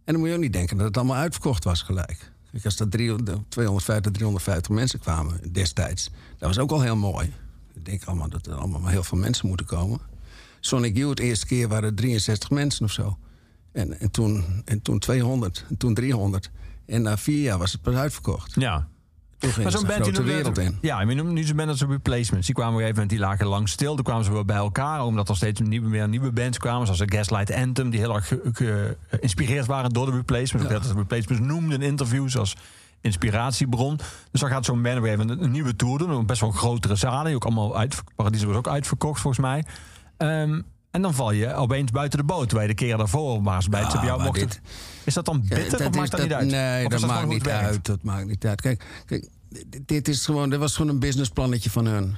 En dan moet je ook niet denken dat het allemaal uitverkocht was gelijk. Kijk, als er 300 250, 350 mensen kwamen destijds, dat was ook al heel mooi. Ik denk allemaal dat er allemaal heel veel mensen moeten komen. Sonic Youth, de eerste keer waren er 63 mensen of zo. En, en, toen, en toen 200, en toen 300. En na vier jaar was het pas uitverkocht. Ja. Maar zo'n band die noemde- wereld in. Ja, je noemt nu zo'n band als de replacements. Die kwamen op een gegeven moment, die lagen lang stil. Toen kwamen ze weer bij elkaar, omdat er steeds nieuwe, meer nieuwe bands kwamen. Zoals de Gaslight Anthem, die heel erg ge- ge- geïnspireerd waren door de replacements. Dat de replacements noemden in interviews als inspiratiebron. Dus dan gaat zo'n band gegeven moment een nieuwe tour doen. Best wel grotere zalen, die ook allemaal uit, Paradiso was ook uitverkocht volgens mij. Ehm, en dan val je opeens buiten de boot. Je de keer daarvoor maar eens bij Ja, bij jou mocht. dit- Is dat dan bitter of is maakt dat, niet uit? Nee, Of dat, maakt niet uit. Dat maakt niet uit. Kijk, kijk dit- is gewoon, dit was gewoon een businessplannetje van hun.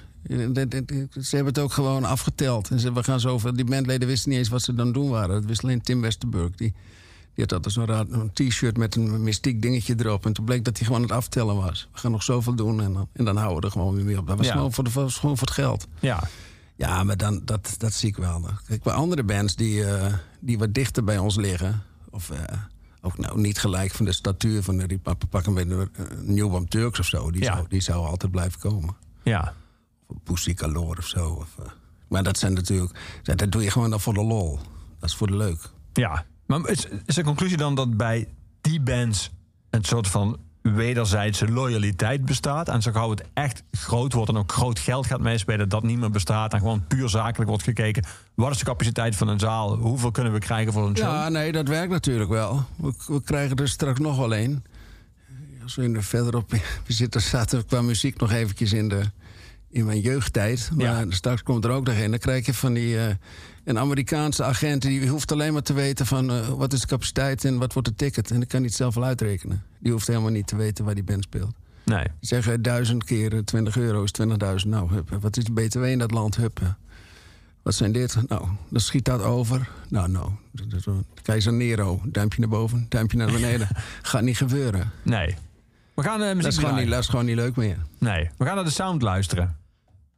Ze hebben het ook gewoon afgeteld. En ze, we gaan zoveel, die bandleden wisten niet eens wat ze dan doen waren. Dat wist alleen Tim Westerburg. Die, die had altijd zo'n t-shirt met een mystiek dingetje erop. En toen bleek dat hij gewoon aan het aftellen was. We gaan nog zoveel doen en dan, en dan houden we er gewoon weer mee op. Dat was, Ja. gewoon, voor de, was gewoon voor het geld. Ja, Ja, maar dan, dat, dat zie ik wel. Kijk, bij andere bands die, eh, die wat dichter bij ons liggen... of eh, ook nou niet gelijk van de statuur van de we een Nieuwbam Turks of zo... die, Ja. zou, die zou altijd blijven komen. ja. Of Pussy Galore of zo. Of, eh, maar dat zijn natuurlijk... ja, Dat doe je gewoon dan voor de lol. Dat is voor de leuk. Ja, maar is, is de conclusie dan dat bij die bands een soort van wederzijdse loyaliteit bestaat? En zo gauw het echt groot wordt en ook groot geld gaat meespelen, dat niet meer bestaat en gewoon puur zakelijk wordt gekeken. Wat is de capaciteit van een zaal? Hoeveel kunnen we krijgen voor een show? Ja, nee, dat werkt natuurlijk wel. We, we krijgen er straks nog wel een. Als we er verderop zitten, zaten we qua muziek nog eventjes in, de, in mijn jeugdtijd. Maar Ja. straks komt er ook nog een. Dan krijg je van die... eh, een Amerikaanse agent die hoeft alleen maar te weten van... eh, wat is de capaciteit en wat wordt de ticket. En dan kan hij het zelf wel uitrekenen. Die hoeft helemaal niet te weten waar die band speelt. Nee. Zeggen duizend keer eh, 20 euro is 20.000. Nou, hup, wat is de BTW in dat land? Hup. Wat zijn dit? Nou, dan schiet dat over. Nou, nou. Keizer Nero. Duimpje naar boven, duimpje naar beneden. Gaat niet gebeuren. Nee. We gaan eh muziek Dat is, gewoon draaien. niet, dat is gewoon niet leuk meer. Nee, we gaan naar de sound luisteren.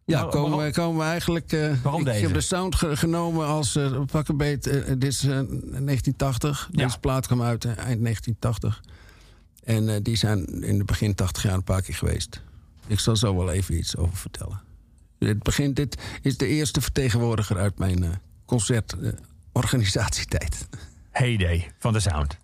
Ja, komen, we, komen we eigenlijk... eh, Waarom ik deze? heb de sound ge- genomen als uh, pak een beet. eh, dit is eh, 1980. Ja. Deze plaat kwam uit eh, eind 1980. En eh, die zijn in de begin 80 jaar een paar keer geweest. Ik zal zo wel even iets over vertellen. Dit, begin, dit is de eerste vertegenwoordiger uit mijn eh, concertorganisatietijd. Heyday van de sound.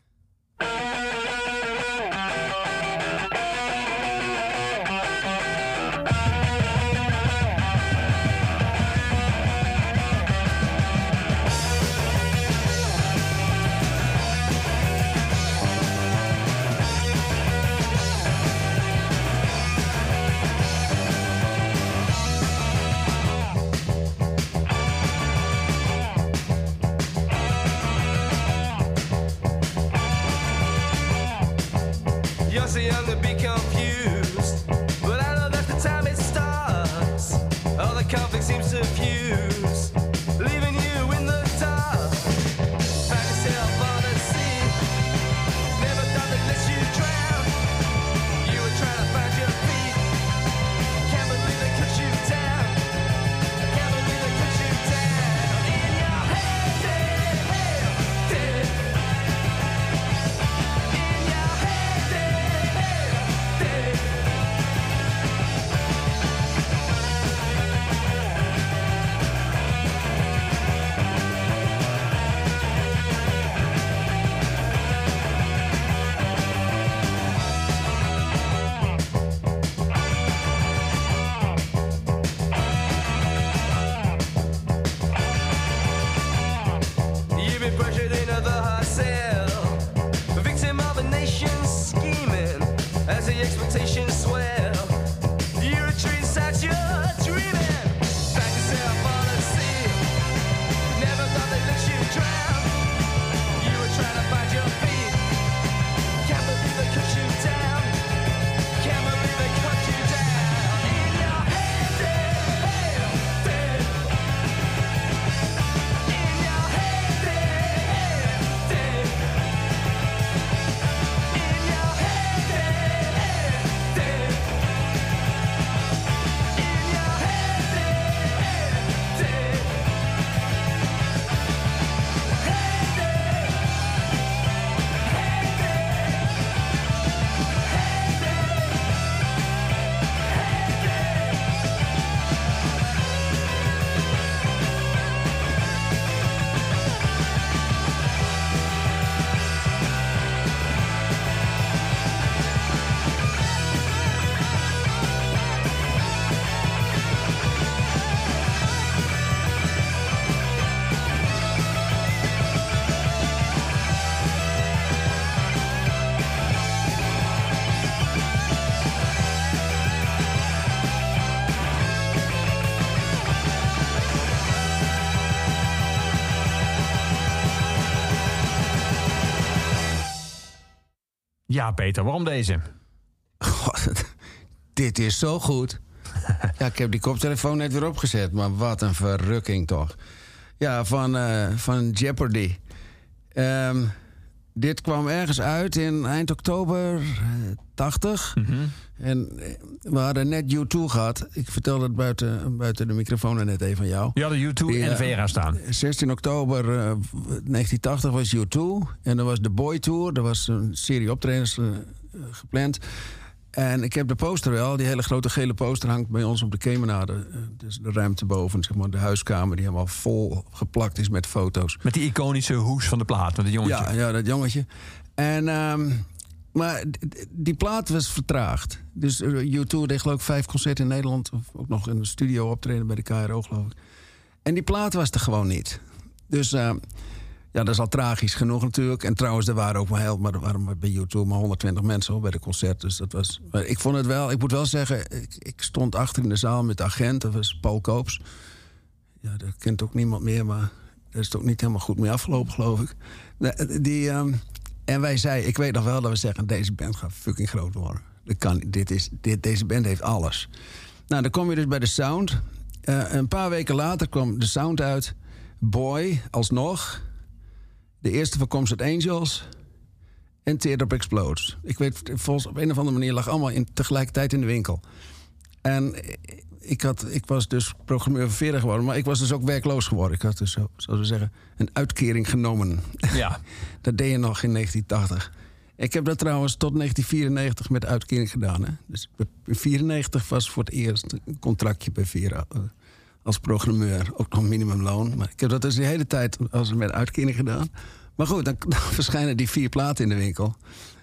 Ja, Peter, waarom deze? God, dit is zo goed. Ja, ik heb die koptelefoon net weer opgezet, maar wat een verrukking toch. Ja, van, eh, van Jeopardy. Ehm, dit kwam ergens uit in eind oktober eh, 80. En eh, we hadden net U2 gehad. Ik vertelde het buiten, buiten de microfoon net even van jou. Je had de U2 Die, en eh, Vera staan. 16 oktober eh, 1980 was U2. En er was de Boy Tour. Er was een serie optredens gepland. En ik heb de poster wel. Die hele grote gele poster hangt bij ons op de Kemenade. Eh, dus de ruimte boven, zeg maar, de huiskamer... die helemaal vol geplakt is met foto's. Met die iconische hoes van de plaat, met het jongetje. Ja, ja, dat jongetje. En, ehm, maar die plaat was vertraagd. Dus eh, U2 deed geloof ik vijf concerten in Nederland. Of ook nog in de studio optreden bij de KRO, geloof ik. En die plaat was er gewoon niet. Dus eh, ja, dat is al tragisch genoeg natuurlijk. En trouwens, er waren ook maar heel... Maar waren bij U2 maar 120 mensen bij de concert. Dus dat was... Ik vond het wel... Ik moet wel zeggen, ik, stond achter in de zaal met de agent. Dat was Paul Koops. Ja, dat kent ook niemand meer, maar... Dat is het ook niet helemaal goed mee afgelopen, geloof ik. Die, ehm, en wij zeiden, ik weet nog wel dat we zeggen... deze band gaat fucking groot worden. Dat kan, dit is, dit, deze band heeft alles. Nou, dan kom je dus bij de sound. Eh, een paar weken later kwam de sound uit. Boy, alsnog. De eerste van Comfort Angels. En Teardrop Explodes. Ik weet, volgens op een of andere manier lag allemaal in, tegelijkertijd in de winkel. En ik, had, ik was dus programmeur van geworden, maar ik was dus ook werkloos geworden. Ik had dus, zo, zoals we zeggen, een uitkering genomen. Ja. dat deed je nog in 1980. Ik heb dat trouwens tot 1994 met uitkering gedaan. Hè? Dus in 1994 was voor het eerst een contractje bij Vera eh, als programmeur. Ook nog minimumloon. Maar ik heb dat dus de hele tijd als met uitkering gedaan. Maar goed, dan, dan verschijnen die vier platen in de winkel.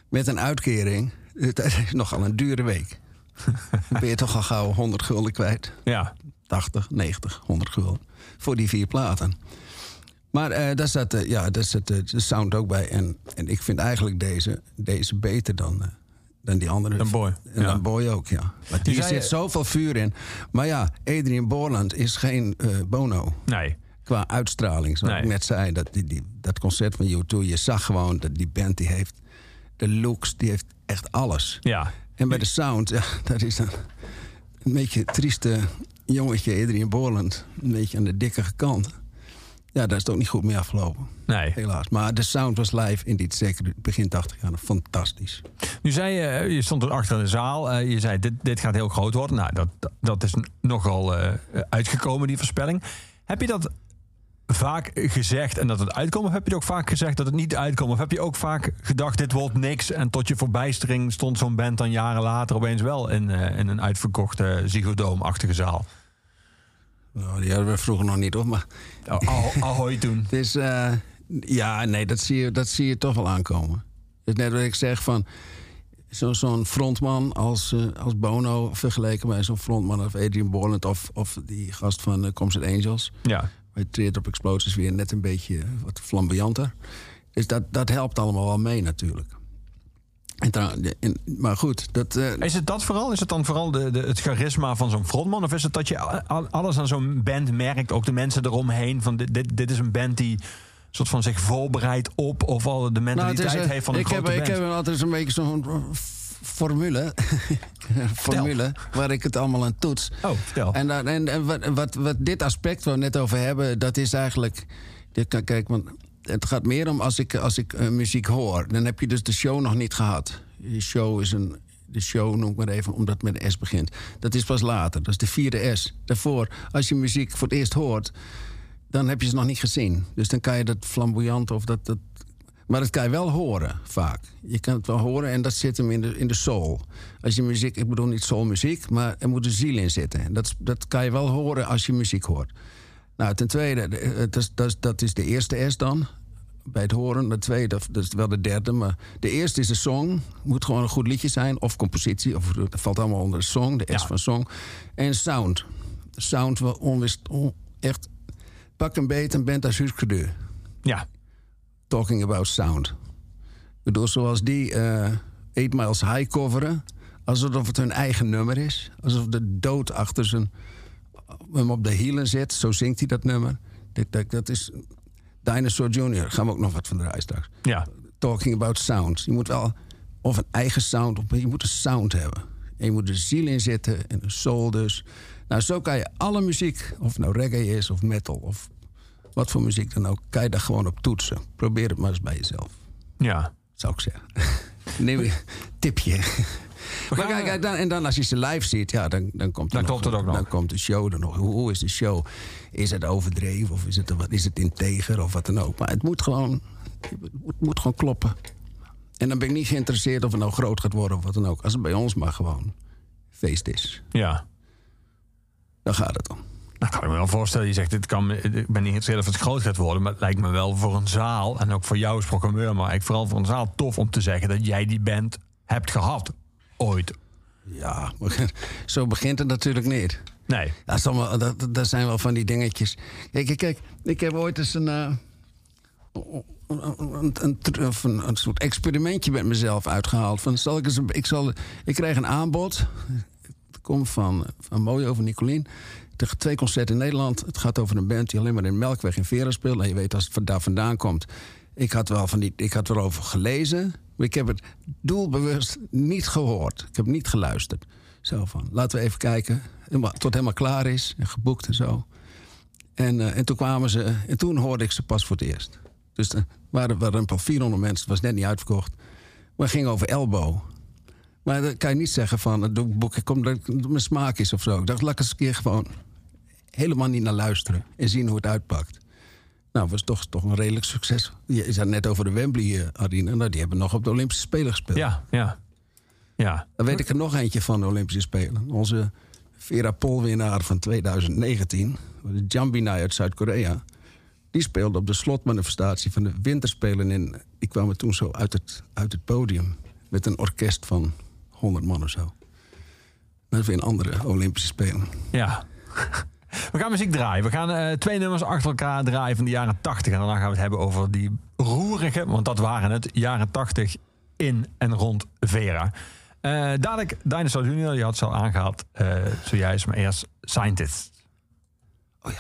Met een uitkering. Het is nogal een dure week. Dan ben je toch al gauw 100 gulden kwijt. Ja. 80, 90, 100 gulden. Voor die vier platen. Maar eh, daar zat, eh, ja, daar zat eh, de sound ook bij. En, en ik vind eigenlijk deze, deze beter dan, dan die andere. Dan Boy, En ja. dan Boy ook, ja. Maar zit zoveel vuur in. Maar ja, Adrian Borland is geen eh, Bono. Nee. Qua uitstraling, zoals Nee. ik net zei. Dat, die, die, dat concert van U2, je zag gewoon dat die band die heeft... De looks, die heeft echt alles. Ja. En bij de sound, ja, dat is een, een beetje een trieste jongetje, Adrian Borland. Een beetje aan de dikke kant. Ja, daar is het ook niet goed mee afgelopen. Nee. Helaas. Maar de sound was live in dit zeker begin 80 jaar fantastisch. Nu zei je, eh, je stond er achter de zaal. eh, je zei, dit, dit gaat heel groot worden. Nou, dat, dat- is nogal eh, uitgekomen, die voorspelling. Heb je dat vaak gezegd en dat het uitkomt? Of heb je ook vaak gezegd dat het niet uitkomt? Of heb je ook vaak gedacht, dit wordt niks... en tot je verbijstering stond zo'n band dan jaren later... opeens wel in, in een uitverkochte Ziggo Dome-achtige zaal? Nou, die hadden we vroeger nog niet, op, Maar Oh, ah- Ahoy toen. het is... eh, ja, nee, dat zie, je, dat zie je toch wel aankomen. Het is net wat ik zeg van... zo- Zo'n frontman als, eh, als Bono vergeleken bij zo'n frontman of Adrian Borland... of, of die gast van uh, Concert Angels... Ja. bij Treert op Explosies weer net een beetje wat flamboyanter. Dus dat, dat helpt allemaal wel mee natuurlijk. En maar goed, dat, eh, Is het dat vooral? Is het dan vooral de, de, het charisma van zo'n frontman? Of is het dat je alles aan zo'n band merkt? Ook de mensen eromheen. Van dit, dit, dit is een band die soort van zich voorbereidt op... of al de nou, mentaliteit het is, eh, heeft van een ik heb, grote ik band. heb altijd zo'n beetje zo'n eh, formule, formule waar ik het allemaal aan toets. Oh, vertel. En, dan- en, en wat, wat, wat dit aspect waar we net over hebben, dat is eigenlijk. Dit, kan- kijk, want het gaat meer om als ik, als ik eh, muziek hoor. Dan heb je dus de show nog niet gehad. De show is een. De show noem ik maar even, omdat het met een S begint. Dat is pas later. Dat is de vierde S. Daarvoor, als je muziek voor het eerst hoort, dan heb je ze nog niet gezien. Dus dan kan je dat flamboyant of dat. dat maar dat kan je wel horen, vaak. Je kan het wel horen en dat zit hem in de, in de soul. Als je muziek, ik bedoel niet soulmuziek, maar er moet een ziel in zitten. En dat, dat kan je wel horen als je muziek hoort. Nou, ten tweede, de- eh, dat is, dat is, dat is de eerste S dan. Bij het horen. De tweede, dat- dat is wel de derde. Maar de eerste is de song. Moet gewoon een goed liedje zijn. Of compositie. Of, dat valt allemaal onder de song. De S Ja. van song. En sound. Sound wel onwist. on- echt. Pak een beet en bent als huurcredeur Ja, talking about sound. Ik bedoel, zoals die eh Eight Miles High coveren... alsof het hun eigen nummer is. Alsof de dood achter zijn, hem op de hielen zit. Zo zingt hij dat nummer. Dat, dat, dat is Dinosaur Jr. Gaan we ook nog wat van draaien straks. ja. Talking about sound. Je moet wel of een eigen sound... of je moet een sound hebben. En je moet er ziel in zitten en een soul dus. Nou, zo kan je alle muziek... of het nou reggae is of metal of wat voor muziek dan ook... kan je daar gewoon op toetsen. Probeer het maar eens bij jezelf ja. zou ik zeggen. Neem een tipje. Maar kijk, kijk, dan, en dan als je ze live ziet, ja, dan, dan komt er Dan nog, ook nog. Dan komt de show er nog. Hoe, hoe is de show? Is het overdreven of is het, wat, is het integer of wat dan ook? Maar het moet gewoon, het moet, gewoon kloppen. En dan ben ik niet geïnteresseerd of het nou groot gaat worden of wat dan ook. Als het bij ons maar gewoon feest is, ja. dan gaat het om. Nou, kan ik me wel voorstellen. Je zegt, dit kan, ik ben niet geïnteresseerd of het groot gaat worden. Maar het lijkt me wel voor een zaal. En ook voor jou als programmeur. Maar eigenlijk vooral voor een zaal tof om te zeggen dat jij die band hebt gehad. Ooit. Ja, zo begint het natuurlijk niet. Nee. Dat, is allemaal, dat, dat- dat zijn wel van die dingetjes. Kijk, kijk, ik heb ooit eens een, eh, een, een, soort experimentje met mezelf uitgehaald. Van, zal ik, eens een, ik, zal, ik krijg een aanbod. Het komt van, van Mooi over Nicolien. Tegen twee concerten in Nederland. Het gaat over een band die alleen maar in Melkweg in Vera speelt. En je weet als het van daar vandaan komt. Ik had wel van die, ik had erover gelezen. Maar ik heb het doelbewust niet gehoord. Ik heb niet geluisterd. Zo van, laten we even kijken. Tot het helemaal klaar is. En geboekt en zo. En, eh, en toen kwamen ze. En toen hoorde ik ze pas voor het eerst. Dus er waren, waren een paar 400 mensen. Het was net niet uitverkocht. Maar het ging over Elbow. Maar dan kan je niet zeggen van het boek komt dat mijn smaak is of zo. Ik dacht, laat ik eens een keer gewoon helemaal niet naar luisteren en zien hoe het uitpakt. Nou, was toch, toch een redelijk succes. Je zei net over de Wembley eh, Arena. Nou, die hebben nog op de Olympische Spelen gespeeld. Ja, ja. Ja. Dan weet ik er nog eentje van de Olympische Spelen. Onze Vera Pol-winnaar van 2019, de Jambinai uit Zuid-Korea. Die speelde op de slotmanifestatie van de Winterspelen in. Die kwamen toen zo uit het, uit het podium met een orkest van 100 man of zo. dat is weer een andere Olympische Spelen. Ja. We gaan muziek draaien. We gaan eh, twee nummers achter elkaar draaien van de jaren 80. En daarna gaan we het hebben over die roerige, want dat waren het, jaren 80 in en rond Vera. Eh dadelijk Dinosaur Junior, die had ze al aangehaald eh, zojuist, maar eerst Scientist. Oh ja,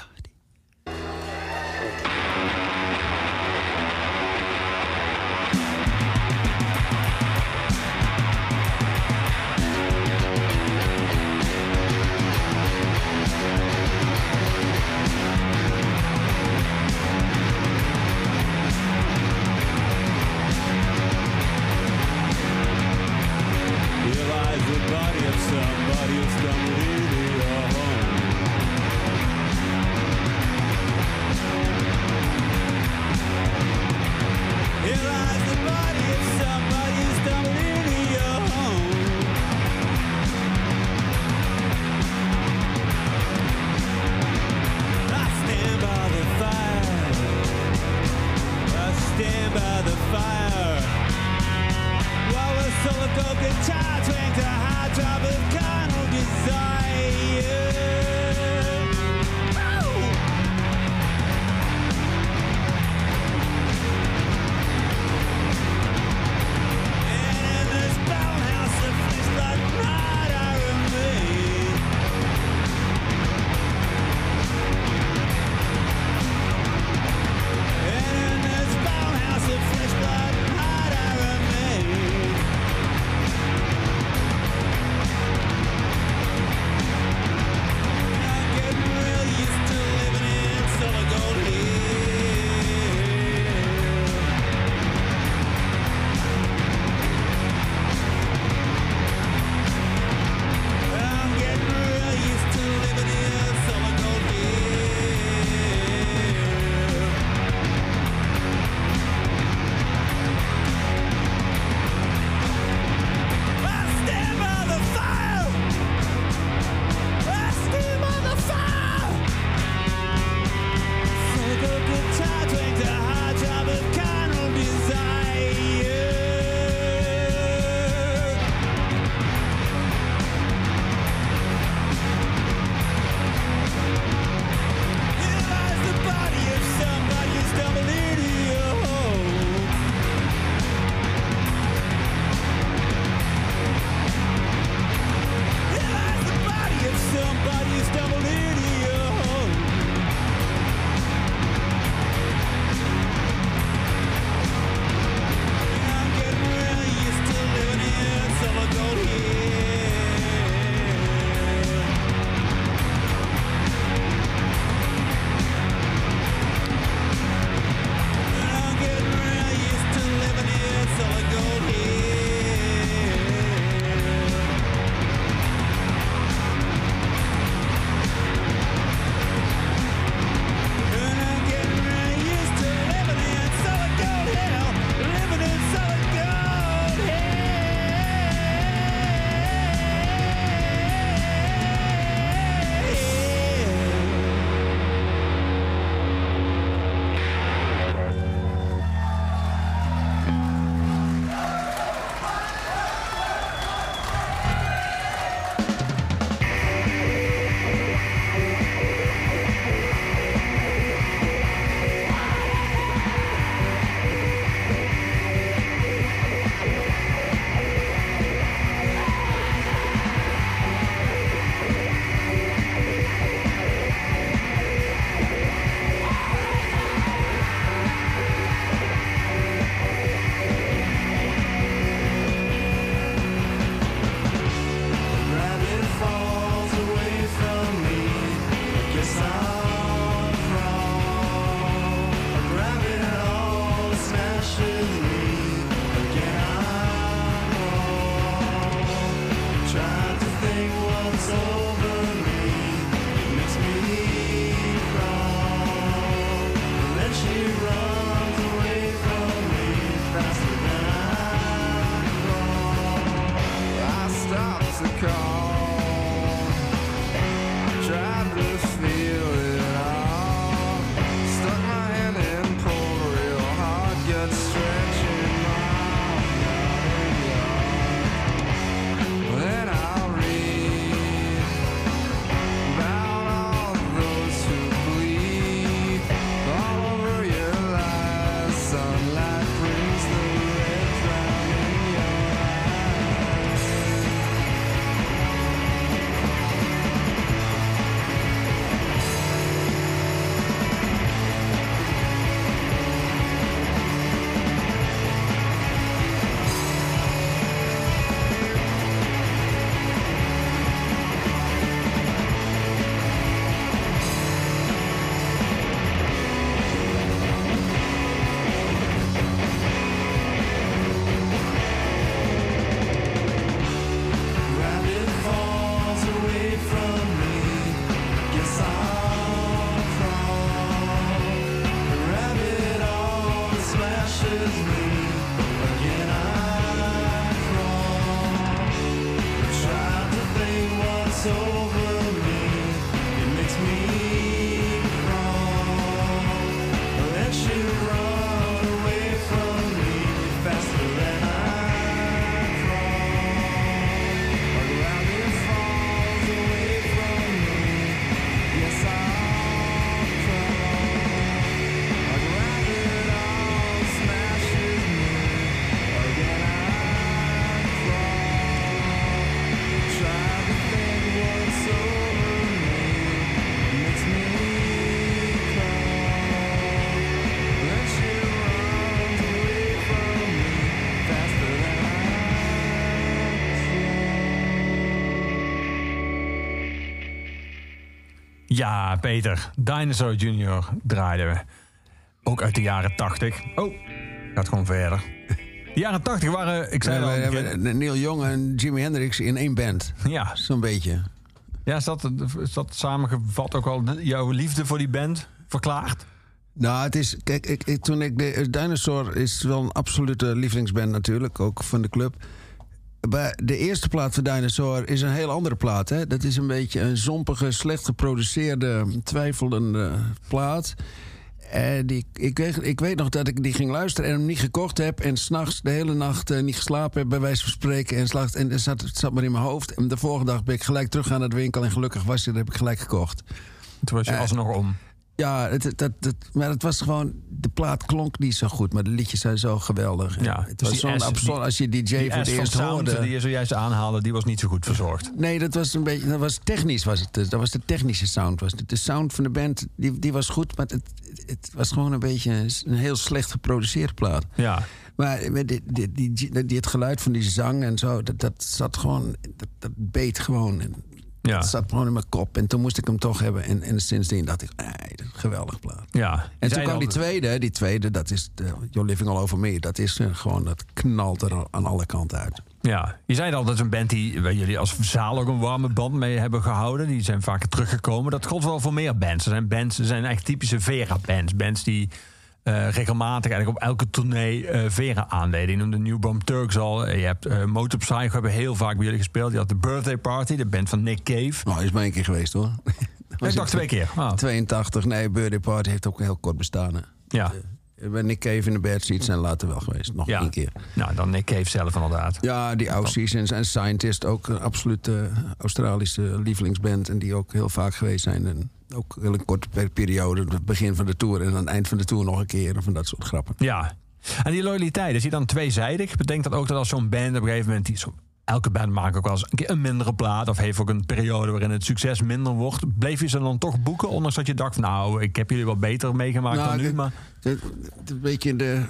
Ja, Peter. Dinosaur Jr. draaiden we. Ook uit de jaren 80. Oh, gaat gewoon verder. De jaren 80 waren, ik We zei al, we hebben Neil Young en Jimi Hendrix in één band. ja, Zo'n beetje. ja is, dat, is dat samengevat ook al jouw liefde voor die band verklaard? Nou, het is. Kijk, ik, ik- toen ik. De, Dinosaur is wel een absolute lievelingsband natuurlijk, ook van de club. De eerste plaat van Dinosaur is een heel andere plaat. Hè? Dat is een beetje een zompige, slecht geproduceerde, twijfelende plaat. En die, ik, weet, ik weet nog dat ik die ging luisteren en hem niet gekocht heb. En s'nachts de hele nacht eh, niet geslapen heb, bij wijze van spreken. En, slacht, en het, zat, het zat maar in mijn hoofd. En de volgende dag ben ik gelijk terug naar de winkel. En gelukkig was hij, dat heb ik gelijk gekocht. Toen was je Eh, alsnog om. Ja, het, het- dat, dat, maar het was gewoon... De plaat klonk niet zo goed, maar de liedjes zijn zo geweldig. Ja, het was zo'n absurd... Als je DJ Die voor het eerst hoorde... die je zojuist aanhaalde, die was niet zo goed verzorgd. Nee, dat was een beetje... Dat was technisch, was het. dus. Dat was de technische sound. Was het. De sound van de band, die, die was goed... maar het, het was gewoon een beetje een, heel slecht geproduceerde plaat. Ja, Maar die, die, die, die- het geluid van die zang en zo... dat, dat zat gewoon... Dat, dat beet gewoon... Ja, Dat zat gewoon in mijn kop. En toen moest ik hem toch hebben. En, en sindsdien dacht ik, een geweldig plaat. ja. En toen kwam al- die tweede, die tweede, dat is de, You're Living All Over Me. Dat is eh, gewoon, dat knalt er aan alle kanten uit. Ja, je zei al, dat is een band die waar jullie als zaal ook een warme band mee hebben gehouden. Die zijn vaker teruggekomen. Dat geldt wel voor meer bands. Er zijn bands, er zijn echt typische Vera-bands. Bands die eh, regelmatig eigenlijk op elke tournee eh, Vera aanleden. Je noemde Newborn Turks al. Je hebt eh Motor Psycho hebben heel vaak bij jullie gespeeld. Je had de Birthday Party, de band van Nick Cave. Nou, is maar één keer geweest hoor. ik dacht twee keer. Ah, 82, nee, Birthday Party heeft ook heel kort bestaan. hè. ja. Ik ben Nick Cave in de Bad Seats zijn later wel geweest. Nog ja. één keer. Nou, dan Nick Cave zelf inderdaad. Ja, die Aussies en, en Scientist, ook een absolute Australische lievelingsband. En die ook heel vaak geweest zijn. En ook heel een korte per- periode, het begin van de tour en aan het eind van de tour nog een keer. Van dat soort grappen. Ja. En die loyaliteit, is die dan tweezijdig? Bedenk dat ook dat als zo'n band op een gegeven moment... Die elke band maakt ook wel eens een keer een mindere plaat... of heeft ook een periode waarin het succes minder wordt. Bleef je ze dan toch boeken? Ondanks dat je dacht, van, nou, ik heb jullie wel beter meegemaakt Nou, dan nu. Maar een beetje de.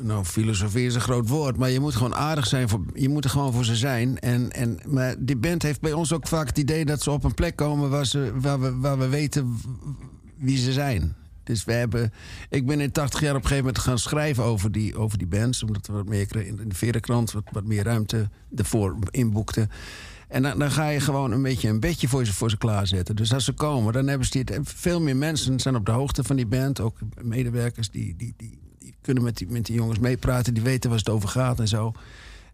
Nou, filosofie is een groot woord. Maar je moet gewoon aardig zijn. Voor, je moet er gewoon voor ze zijn. En, en, maar die band heeft bij ons ook vaak het idee dat ze op een plek komen waar, ze, waar, we, waar we weten wie ze zijn. Dus we hebben. Ik ben in 80 jaar op een gegeven moment gaan schrijven over die, over die bands. Omdat we wat meer in de Verenkrant wat, wat meer ruimte ervoor inboekten. En dan, dan ga je gewoon een beetje een bedje voor ze, voor ze klaarzetten. Dus als ze komen, dan hebben ze dit. Veel meer mensen zijn op de hoogte van die band. Ook medewerkers die, die, die, die kunnen met die, met die jongens meepraten. Die weten waar het over gaat en zo.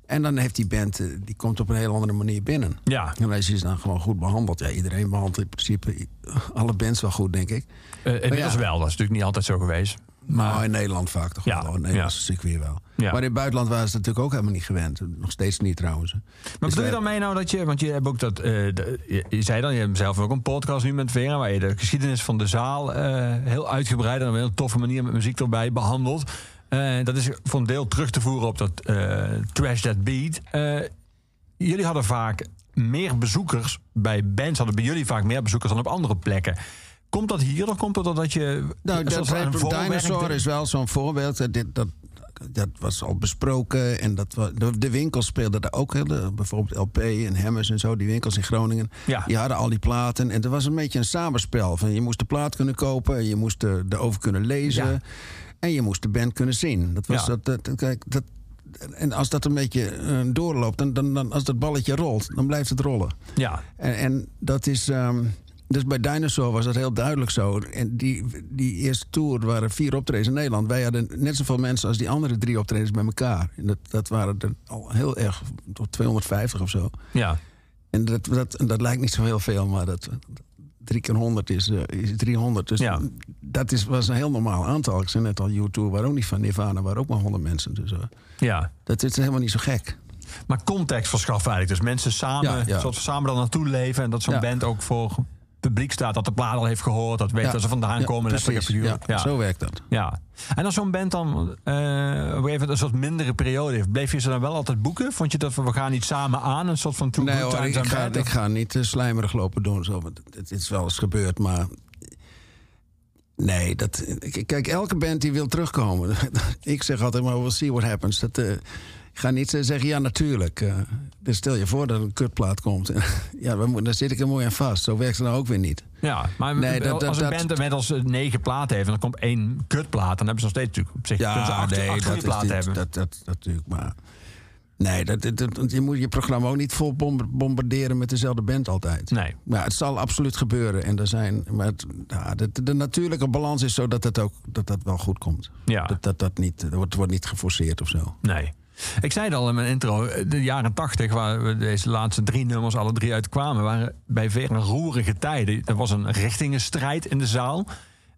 En dan heeft die band, eh, die komt op een heel andere manier binnen. ja, En je ze dan gewoon goed behandeld. Ja, iedereen behandelt in principe alle bands wel goed, denk ik. Eh, inmiddels ja. wel. Dat is natuurlijk niet altijd zo geweest. Maar nou, in Nederland vaak toch Ja, wel. In Nederland ja. is het weer wel. Ja. Maar in het buitenland waren ze natuurlijk ook helemaal niet gewend. Nog steeds niet trouwens. Maar Dus bedoel je dan mee nou dat je... Want je hebt ook dat... eh, de- je, je zei dan, je hebt zelf ook een podcast nu met Vera... waar je de geschiedenis van de zaal eh, heel uitgebreid... en op een heel toffe manier met muziek erbij behandelt. Eh, dat is voor een deel terug te voeren op dat Trash That Beat. Jullie hadden vaak meer bezoekers bij bands... hadden bij jullie vaak meer bezoekers dan op andere plekken. Komt dat hier of komt dat doordat je... Nou, dat Dinosaur is wel zo'n voorbeeld. Dat, dit- dat, dat was al besproken. En dat, de, de winkels speelden daar ook. Hè, de- bijvoorbeeld LP en Hammers en zo. Die winkels in Groningen. Ja. Die hadden al die platen. En het was een beetje een samenspel. Van, je moest de plaat kunnen kopen. En je moest er- erover kunnen lezen. Ja. En je moest de band kunnen zien. Dat was Ja. dat, dat, kijk, dat, en als dat een beetje eh, doorloopt, dan, dan, dan, als dat balletje rolt, dan blijft het rollen. Ja, En, en dat is. ehm, dus bij Dinosaur was dat heel duidelijk zo. En die, die eerste tour waren vier optredens in Nederland. Wij hadden net zoveel mensen als die andere drie optredens bij elkaar. En dat, dat waren er al heel erg, tot 250 of zo. ja. En dat, dat, dat lijkt niet zo heel veel, maar dat, drie keer 100 is, eh, is 300. Dus Ja. dat is, was een heel normaal aantal. Ik zei net al, U2 waren ook niet van Nirvana, waren ook maar 100 mensen. Dus eh, ja. dat is helemaal niet zo gek. Maar context verschaffen eigenlijk. Dus mensen samen, Ja, ja. Soort samen dan naartoe leven. En dat zo'n band ook voor publiek staat. Dat de plaat al heeft gehoord. Dat weet Ja. dat ze vandaan Ja, komen. precies. Ja, Ja. Zo werkt dat. Ja. En als zo'n band dan eh, op een soort mindere periode heeft. Bleef je ze dan wel altijd boeken? Vond je dat we, we gaan niet samen aan? Een soort van two Nee hoor, ik, ga, ik ga niet eh, slijmerig lopen doen. Zo, het is wel eens gebeurd, maar... Nee, dat, kijk, elke band die wil terugkomen. ik zeg altijd maar, we'll see what happens. Dat, eh, ik ga niet eh, zeggen, ja, natuurlijk. Eh, dus stel je voor dat een kutplaat komt. ja, daar zit ik er mooi aan vast. Zo werkt het nou ook weer niet. Ja, maar Nee, dat- dat- als een band met als negen platen heeft... en dan komt één kutplaat... dan hebben ze nog steeds natuurlijk op zich... kunnen ze acht, acht dat, is platen hebben. dat, dat, dat natuurlijk. Maar nee, dat, dat, dat- je moet je programma ook niet vol bom- bombarderen met dezelfde band altijd. Nee. Maar het zal absoluut gebeuren. En er zijn, maar het, ja, de, de natuurlijke balans is zo dat het ook dat dat wel goed komt. Ja. Dat, dat, dat niet, dat wordt, wordt niet geforceerd of zo. Nee. Ik zei het al in mijn intro, de jaren tachtig, waar we deze laatste drie nummers alle drie uitkwamen, waren bij Vera roerige tijden. Er was een richtingenstrijd in de zaal.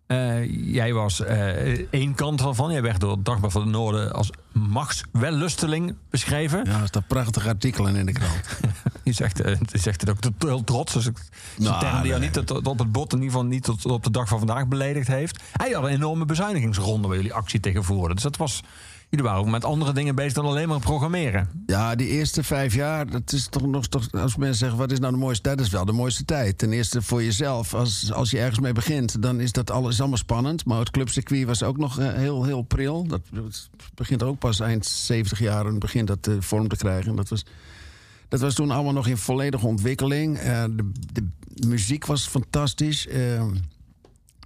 Eh, jij was eh, één kant van. Jij werd door het Dagblad van het Noorden als machtswellusteling beschreven. Ja, er staan prachtige artikelen in de krant. Je, zegt, eh, je zegt het ook heel trots. Dus ik, nou, een term die nee. niet tot, op het bot, in ieder geval niet tot, op de dag van vandaag beledigd heeft. Hij had een enorme bezuinigingsronde waar jullie actie tegen voerden. Dus dat was, jullie waren ook met andere dingen bezig dan alleen maar programmeren. Ja, die eerste vijf jaar, dat is toch nog. Toch, als mensen zeggen, wat is nou de mooiste tijd? Dat is wel de mooiste tijd. Ten eerste voor jezelf. Als, als je ergens mee begint, dan is dat alles allemaal spannend. Maar het clubcircuit was ook nog eh, heel, heel pril. Dat, begint ook pas eind 70 jaar en begint dat eh, vorm te krijgen. Dat was, dat was toen allemaal nog in volledige ontwikkeling. Eh, de, muziek was fantastisch. Eh,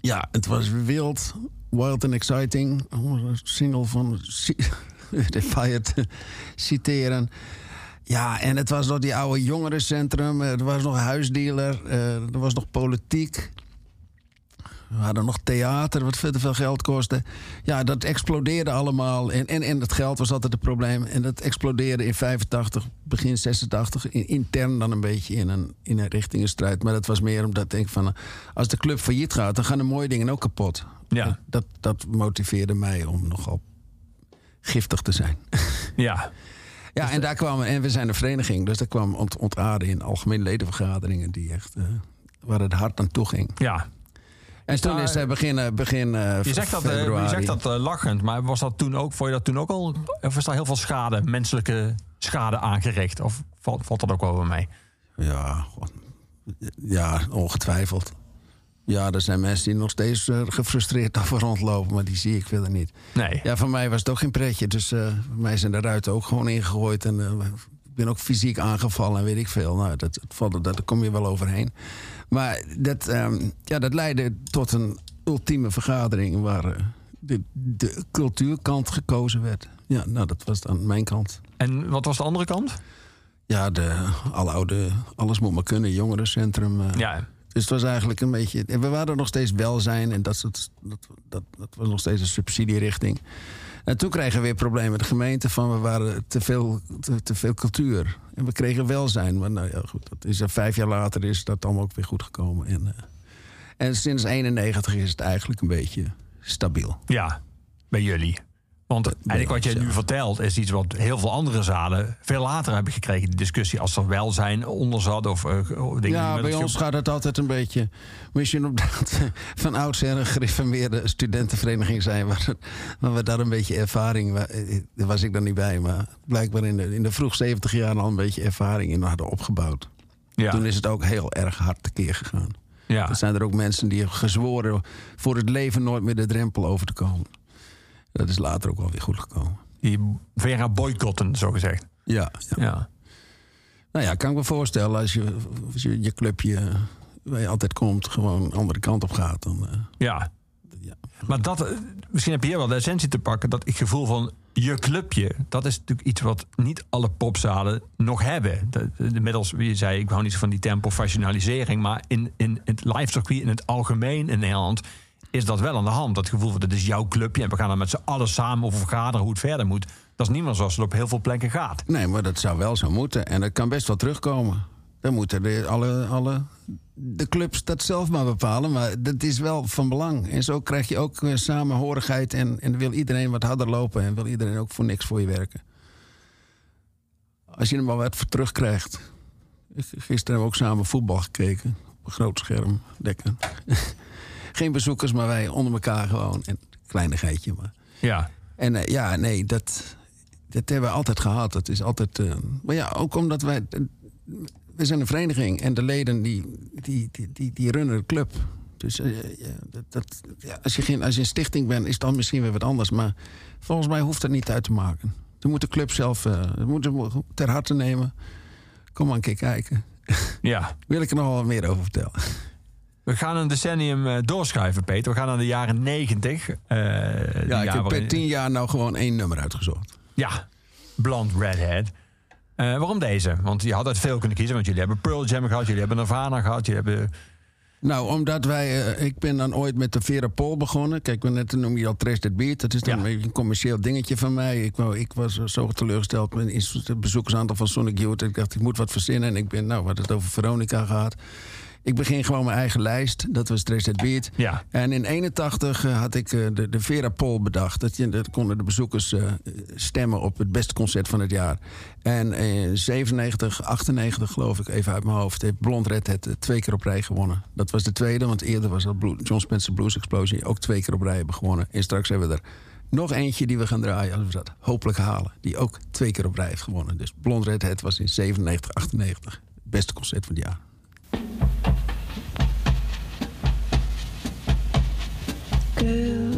ja, het was wild, wild and exciting. Om een single van Si- de Fire te citeren. Ja, en het was nog die oude jongerencentrum. Er was nog huisdealer. eh, Er was nog politiek. We hadden nog theater, wat veel te veel geld kostte. Ja, dat explodeerde allemaal. En, en, en het geld was altijd het probleem. En dat explodeerde in 85, begin 86. in- intern dan een beetje in een, in een richtingenstrijd. Maar dat was meer omdat ik denk van... als de club failliet gaat, dan gaan de mooie dingen ook kapot. Ja. En Dat, dat motiveerde mij om nogal giftig te zijn. Ja, Ja, en daar kwamen, en we zijn een vereniging, dus daar kwam ont, ontaarden in algemene ledenvergaderingen die echt eh, waar het hard aan toe ging. ja. En toen is hij begin, eh, begin eh, Je zegt dat, eh, februari. je zegt dat eh, lachend, maar was dat toen ook, vond je dat toen ook al, of is daar heel veel schade, menselijke schade aangericht? Of valt, valt dat ook wel bij mij? Ja, ja, ongetwijfeld. Ja, er zijn mensen die nog steeds eh, gefrustreerd over rondlopen, maar die zie ik verder niet. Nee. Ja, voor mij was het ook geen pretje, dus eh, voor mij zijn de ruiten ook gewoon ingegooid. En eh, ik ben ook fysiek aangevallen en weet ik veel. Nou, dat, dat, daar kom je wel overheen. Maar dat, ehm, ja, dat leidde tot een ultieme vergadering waar eh, de, de cultuurkant gekozen werd. Ja, nou, dat was dan mijn kant. En wat was de andere kant? Ja, de aloude, alles moet maar kunnen, jongerencentrum. eh. Ja, Dus het was eigenlijk een beetje. en We waren nog steeds welzijn en dat, soort- dat, dat, dat was nog steeds een subsidierichting. En toen kregen we weer problemen met de gemeente van we waren te veel, te, veel cultuur. En we kregen welzijn. Maar nou ja, goed, dat is, eh, vijf jaar later is dat allemaal ook weer goed gekomen. En, eh, en sinds 91 is het eigenlijk een beetje stabiel. ja, bij jullie. Want eigenlijk wat jij nu vertelt is iets wat heel veel andere zalen veel later hebben gekregen. Die discussie als er welzijn onder zat of eh, dingen Ja, bij ons gaat het altijd een beetje. Misschien omdat van oudsher een gereformeerde studentenvereniging zijn. Waar, waar we daar een beetje ervaring. wa- eh, Daar was ik dan niet bij, maar blijkbaar in de, in de vroeg 70 jaar al een beetje ervaring in hadden opgebouwd. Ja, Toen is het ook heel erg hard tekeer gegaan. ja. Er zijn er ook mensen die hebben gezworen voor het leven nooit meer de drempel over te komen. Dat is later ook wel weer goed gekomen. die Vera boycotten, zo gezegd. Ja, ja. Ja. Nou ja, kan ik me voorstellen als je als je, je clubje waar je altijd komt, gewoon andere kant op gaat. Dan, eh, ja. ja. Maar dat, eh, misschien heb je hier wel de essentie te pakken. Dat ik gevoel van je clubje. Dat is natuurlijk iets wat niet alle popzalen nog hebben. De, de, inmiddels, wie je zei, ik hou niet zo van die term professionalisering. Maar in, in het live circuit in het algemeen in Nederland is dat wel aan de hand. Dat gevoel van dit is jouw clubje. En we gaan er met z'n allen samen over vergaderen hoe het verder moet. Dat is niet zoals het op heel veel plekken gaat. Nee, maar dat zou wel zo moeten. En dat kan best wel terugkomen. Dan moeten de, alle, alle, de clubs dat zelf maar bepalen. Maar dat is wel van belang. En zo krijg je ook eh, samenhorigheid. En, en wil iedereen wat harder lopen. En wil iedereen ook voor niks voor je werken. Als je er maar wat voor terugkrijgt. Gisteren hebben we ook samen voetbal gekeken. Op een groot scherm. Lekker. Geen bezoekers, maar wij onder elkaar gewoon. En kleinigheidje, maar... Ja, En eh, ja, nee, dat, dat hebben we altijd gehad. Dat is altijd. eh, maar ja, ook omdat wij. eh, we zijn een vereniging en de leden die, die, die, die, die runnen de club. Dus ja, dat, dat, ja, als, je geen, als je een stichting bent, is dan misschien weer wat anders. Maar volgens mij hoeft dat niet uit te maken. Dan moet de club zelf dat moet ze ter harte nemen. Kom maar een keer kijken. ja. Wil ik er nog wel wat meer over vertellen? We gaan een decennium eh, doorschuiven, Peter. We gaan naar de jaren 90. eh, Ja, ik heb per tien jaar nou gewoon één nummer uitgezocht. Ja, Blond Redhead. Eh, waarom deze? Want je had uit veel kunnen kiezen. Want jullie hebben Pearl Jam gehad, jullie hebben Nirvana gehad, jullie hebben... Nou, omdat wij... ik ben dan ooit met de Vera Paul begonnen. Kijk, we net noem je al Trash That Beat. Dat is dan Ja. een commercieel dingetje van mij. Ik, wou, ik was zo teleurgesteld met het bezoekersaantal van Sonic Youth. Ik dacht, ik moet wat verzinnen. En ik ben, nou, we hadden het over Veronica gehad. Ik begin gewoon mijn eigen lijst. Dat was That Beat. Ja. En in 81 eh, had ik eh, de, de Vera Paul bedacht. Dat, je, dat konden de bezoekers eh, stemmen op het beste concert van het jaar. En in 97, 98 geloof ik, even uit mijn hoofd... heeft Blond Red het twee keer op rij gewonnen. Dat was de tweede, want eerder was dat John Spencer Blues Explosion... ook twee keer op rij hebben gewonnen. En straks hebben we er nog eentje die we gaan draaien... als we dat hopelijk halen, die ook twee keer op rij heeft gewonnen. Dus Blond Red het was in 97, 98 het beste concert van het jaar. Girl,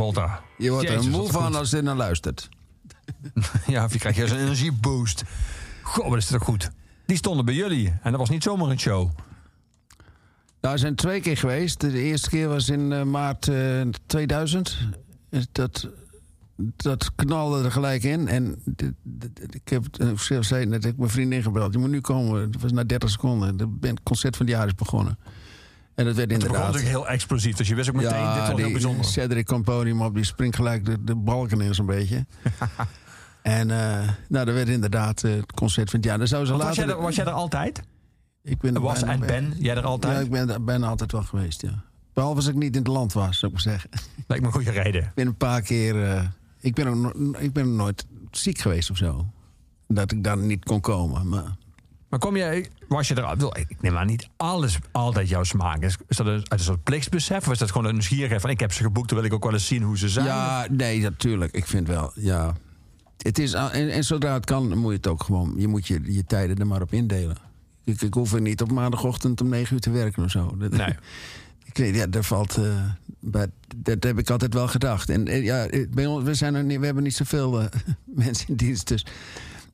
Volta. Je wordt Jezus, er moe van goed. als je naar luistert. Ja, of je krijgt juist een energieboost. Goh, wat is toch goed. Die stonden bij jullie. En dat was niet zomaar een show. Nou, we zijn twee keer geweest. De eerste keer was in eh, maart eh, 2000. Dat, dat knalde er gelijk in. En ik heb eh, zei net, ik heb mijn vriendin gebeld. Je moet nu komen. Het was na 30 seconden. Het concert van het jaar is begonnen. En dat werd Het inderdaad... natuurlijk heel explosief. Dus je wist ook meteen, dit was heel bijzonder. Cedric podium op, die springt gelijk de, de balken in zo'n beetje. en eh, nou, dat werd inderdaad eh, het concert van het jaar. Dan zou ze Want was, later... jij er, was jij er altijd? ik ben er Was en. Ben, jij er altijd? Ja, ik ben er bijna altijd wel geweest, ja. Behalve als ik niet in het land was, zou ik maar zeggen. Lijkt me een goede reden. Ik ben een paar keer... eh, ik, ben ook ik ben nooit ziek geweest of zo. Dat ik daar niet kon komen. Maar Maar kom je, was je er, ik neem aan niet alles altijd jouw smaak. Is, is dat een, uit een soort plichtsbesef? Of is dat gewoon een nieuwsgierigheid van ik heb ze geboekt, dan wil ik ook wel eens zien hoe ze zijn? Ja, nee, natuurlijk. Ik vind wel, ja. Het is, en, en zodra het kan, moet je het ook gewoon... Je moet je, je tijden er maar op indelen. Ik, ik hoef er niet op maandagochtend om negen uur te werken of zo. Nee. Ik weet, ja, daar valt... eh, bij- dat heb ik altijd wel gedacht. En eh, ja, eh, bij ons, we, zijn er niet, we hebben niet zoveel mensen in dienst. Dus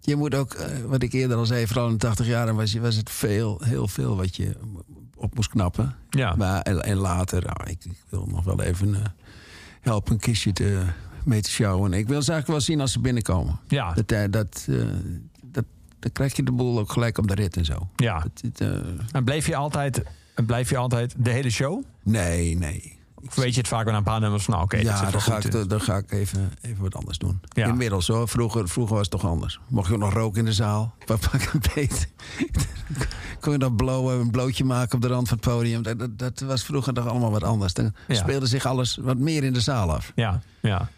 je moet ook, eh, wat ik eerder al zei... vooral in de 80 jaar was, was het veel, heel veel wat je op moest knappen. Ja. Maar, en, en later, nou, ik, ik wil nog wel even eh, helpen een kistje te, mee te sjouwen. Ik wil ze eigenlijk wel zien als ze binnenkomen. Ja. Dat, eh, dat, dat, dan krijg je de boel ook gelijk op de rit en zo. Ja. Dat, En bleef je altijd, en blijf je altijd de hele show? nee, nee. Weet je het vaak wel na een paar nummers van, nou oké, ja, dan ga, ik, dan, dan ga ik even, even wat anders doen. Ja. Inmiddels hoor. Vroeger, vroeger was het toch anders. Mocht je ook nog roken in de zaal. Pak pak een beet. Kon je dan blowen, een blootje maken op de rand van het podium. Dat, dat, dat was vroeger toch allemaal wat anders. Dan Ja. speelde zich alles wat meer in de zaal af. Ja, ja,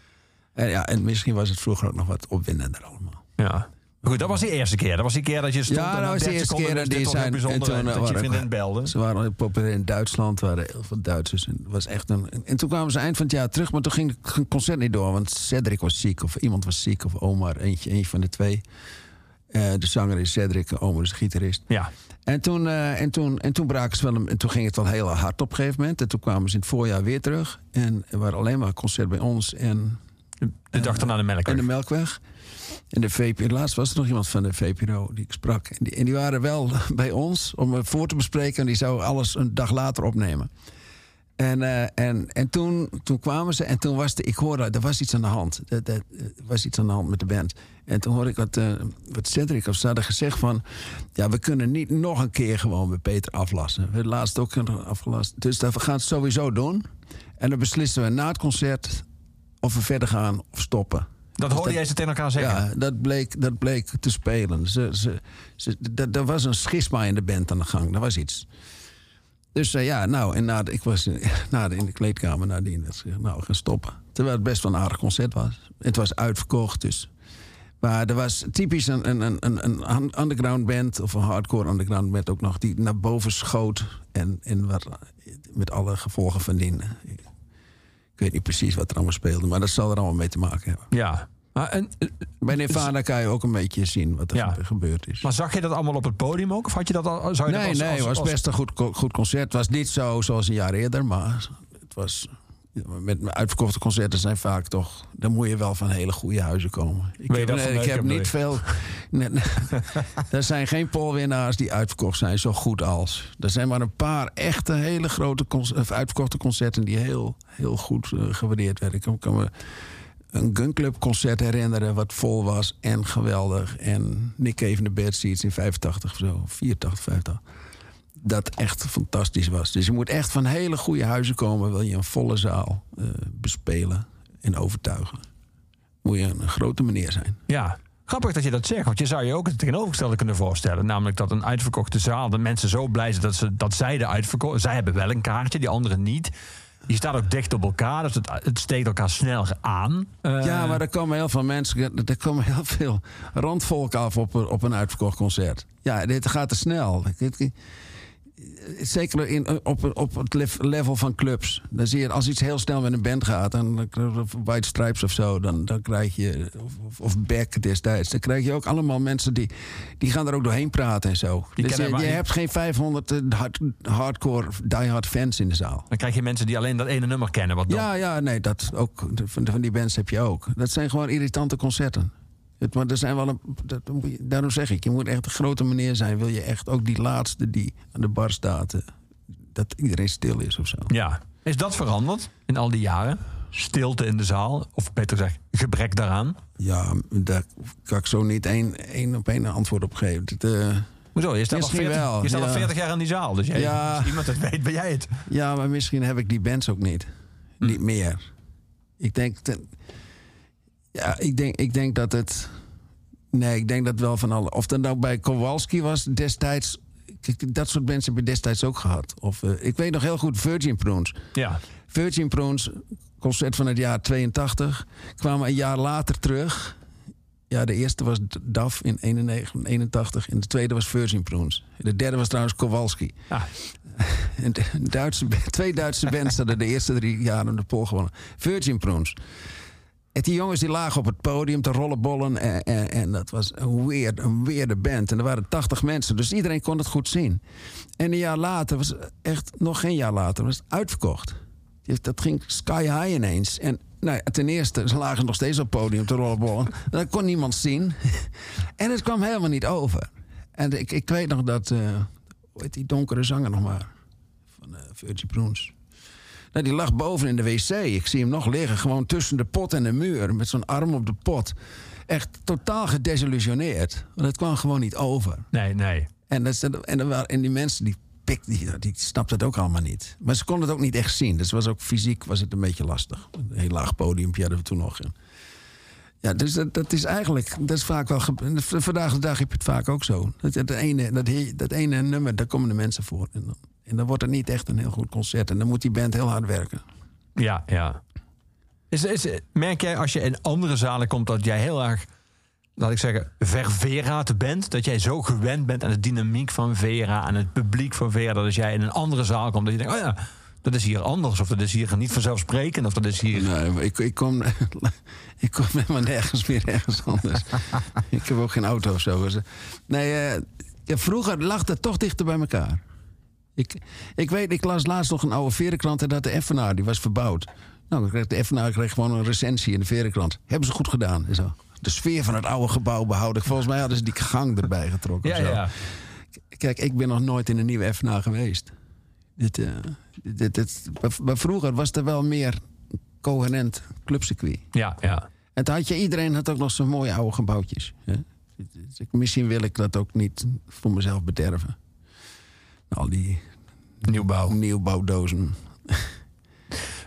En, ja, en misschien was het vroeger ook nog wat opwindender allemaal. ja. Goed, dat was die eerste keer. Dat was die keer dat je stond Ja, dat was de 30 eerste keer dat die zijn- en bijzonder. toen, en eh, dat je vriendin belde. Ze waren populair in Duitsland. Waren heel veel Duitsers. En, het was echt een, en toen kwamen ze eind van het jaar terug. Maar toen ging het concert niet door. Want Cedric was ziek. Of iemand was ziek. Of Omar. Eentje, eentje van de twee. Eh, de zanger is Cedric. Omar is de gitarist. Ja, En toen, eh, en, toen, en toen braken ze wel een, en toen ging het wel heel hard op een gegeven moment. En toen kwamen ze in het voorjaar weer terug. En er waren alleen maar concert bij ons en, de, de dag daarna de en de Melkweg. En de VPRO. Laatst was er nog iemand van de VPRO die ik sprak. En die, en die waren wel bij ons om het voor te bespreken. En die zou alles een dag later opnemen. En, eh, en, en toen, toen kwamen ze en toen was de, ik hoorde, er was iets aan de hand. Er, was iets aan de hand met de band. En toen hoorde ik wat, eh wat Cedric of ze hadden gezegd van... ja, we kunnen niet nog een keer gewoon bij Peter aflassen. We hebben laatst ook afgelast. Dus dat, we gaan het sowieso doen. En dan beslissen we na het concert of we verder gaan of stoppen. Dat hoorde jij ze tegen elkaar zeggen? Ja, dat bleek, dat bleek te spelen. Ze, ze, ze, er was een schisma in de band aan de gang. Er was iets. Dus eh, ja, nou, en na de, ik was in, na de, in de kleedkamer nadien. Dat ze, nou, gaan stoppen. Terwijl het best wel een aardig concert was. Het was uitverkocht, dus. Maar er was typisch een, een, een, een, een underground band, of een hardcore underground band ook nog, die naar boven schoot. En, en wat, met alle gevolgen van dien. Ik weet niet precies wat er allemaal speelde, maar dat zal er allemaal mee te maken hebben. Ja. Maar, en, eh, Bij Nirvana kan je ook een beetje zien wat er Ja. gebeurd is. maar zag je dat allemaal op het podium ook? Of had je dat al? Zou je nee, dat als- nee, als- het was best een goed, goed concert. Het was niet zo zoals een jaar eerder, maar het was... Met uitverkochte concerten zijn vaak toch... Dan moet je wel van hele goede huizen komen. Ik heb, nee, ik heb niet veel... nee, nee. er zijn geen polwinnaars die uitverkocht zijn zo goed als. Er zijn maar een paar echte hele grote uitverkochte concerten... die heel, heel goed eh, gewaardeerd werden. Ik kan, me een Gunclub concert herinneren wat vol was en geweldig. En Nick Cave in de Bad Seats in 85 of zo, 84, 85. Dat echt fantastisch was. Dus je moet echt van hele goede huizen komen... wil je een volle zaal eh, bespelen en overtuigen. Moet je een grote meneer zijn. Ja. Grappig dat je dat zegt, want je zou je ook het tegenovergestelde kunnen voorstellen. Namelijk dat een uitverkochte zaal, de mensen zo blij zijn dat, ze, dat zij de uitverkocht... Zij hebben wel een kaartje, die anderen niet. Je staat ook dicht op elkaar, dus het, het steekt elkaar sneller aan. Eh, Ja, maar er komen heel veel mensen, er komen heel veel randvolk af op, een- op een uitverkocht concert. Ja, dit gaat te snel. Zeker in, op, op het level van clubs. Dan zie je als iets heel snel met een band gaat, of White Stripes of zo, dan, dan krijg je, of, of, of Beck destijds, dan krijg je ook allemaal mensen die, die gaan er ook doorheen praten en zo. Die dus je, je hebt geen 500 eh, hard, hardcore, diehard fans in de zaal. Dan krijg je mensen die alleen dat ene nummer kennen. Wat dan- Ja, ja, nee, dat ook. Van, van die bands heb je ook. Dat zijn gewoon irritante concerten. Het, maar er zijn wel een, dat, daarom zeg ik, je moet echt een grote meneer zijn. Wil je echt ook die laatste die aan de bar staat, eh, dat iedereen stil is of zo. Ja. Is dat veranderd in al die jaren? Stilte in de zaal? Of beter gezegd, gebrek daaraan? Ja, daar kan ik zo niet één, één op één antwoord op geven. Het, eh, Hoezo? Je staat, al Misschien 40, wel, je staat al ja. 40 jaar in die zaal. Dus jij, Ja. als iemand het weet, ben jij het. ja, maar misschien heb ik die bands ook niet. Niet meer. Ik denk, dat- ja, ik denk, ik denk dat het... Nee, ik denk dat wel van alle... Of dat nou bij Kowalski was destijds... Dat soort bands heb je destijds ook gehad. Of, eh, ik weet nog heel goed Virgin Prunes. Ja. Virgin Prunes, concert van het jaar 82, kwamen een jaar later terug. Ja, de eerste was DAF in 91, 81 en de tweede was Virgin Prunes. De derde was trouwens Kowalski. Ah. En de Duitse, twee Duitse bands hadden de eerste drie jaar aan de pol gewonnen. Virgin Prunes. En die jongens die lagen op het podium te rollenbollen. En, en, en dat was een weird, een weirde band. En er waren 80 mensen, dus iedereen kon het goed zien. En een jaar later, was echt nog geen jaar later, was het uitverkocht. Dus Dat ging sky high ineens. En nou ten eerste, ze lagen nog steeds op het podium te rollenbollen. Dat kon niemand zien. En het kwam helemaal niet over. En ik, ik weet nog dat, eh hoe heet die donkere zanger nog maar? Van eh Virgin Prunes. Nou, die lag boven in de wc. Ik zie hem nog liggen, gewoon tussen de pot en de muur. Met zo'n arm op de pot. Echt totaal gedesillusioneerd. Want het kwam gewoon niet over. Nee, nee. En, dat, en, er waren, en die mensen die pikten, die, die snapten het ook allemaal niet. Maar ze konden het ook niet echt zien. Dus was ook fysiek was het een beetje lastig. Een heel laag podiumpje hadden we toen nog. En ja, dus dat, dat is eigenlijk, dat is vaak wel. Vandaag de dag heb je het vaak ook zo. Dat, dat, ene, dat, dat ene nummer, daar komen de mensen voor. En dan, en dan wordt het niet echt een heel goed concert. En dan moet die band heel hard werken. Ja, ja. Is, is, merk jij als je in andere zalen komt dat jij heel erg, laat ik zeggen, ververaat bent? Dat jij zo gewend bent aan de dynamiek van Vera, aan het publiek van Vera, dat als jij in een andere zaal komt, dat je denkt, oh ja, dat is hier anders, of dat is hier niet vanzelfsprekend, of dat is hier... Nee, ik, ik, kom, ik kom helemaal nergens meer ergens anders. ik heb ook geen auto of zo. Dus, eh, Nee, eh, ja, vroeger lag het toch dichter bij elkaar. Ik, ik weet, ik las laatst nog een oude verenkrant en dat de Effenaar, die was verbouwd. Nou, dan kreeg de Effenaar kreeg gewoon een recensie in de verenkrant. Hebben ze goed gedaan. en Zo. De sfeer van het oude gebouw behouden. Volgens mij hadden ze die gang erbij getrokken. Ja, of zo. ja. Kijk, ik ben nog nooit in een nieuwe Effenaar geweest. Dit, eh, dit, dit, maar- vroeger was er wel meer coherent clubcircuit. Ja, ja. En toen had je, iedereen had ook nog zo'n mooie oude gebouwtjes. Hè? Dus Misschien wil ik dat ook niet voor mezelf bederven. Al die Nieuwbouw. nieuwbouwdozen.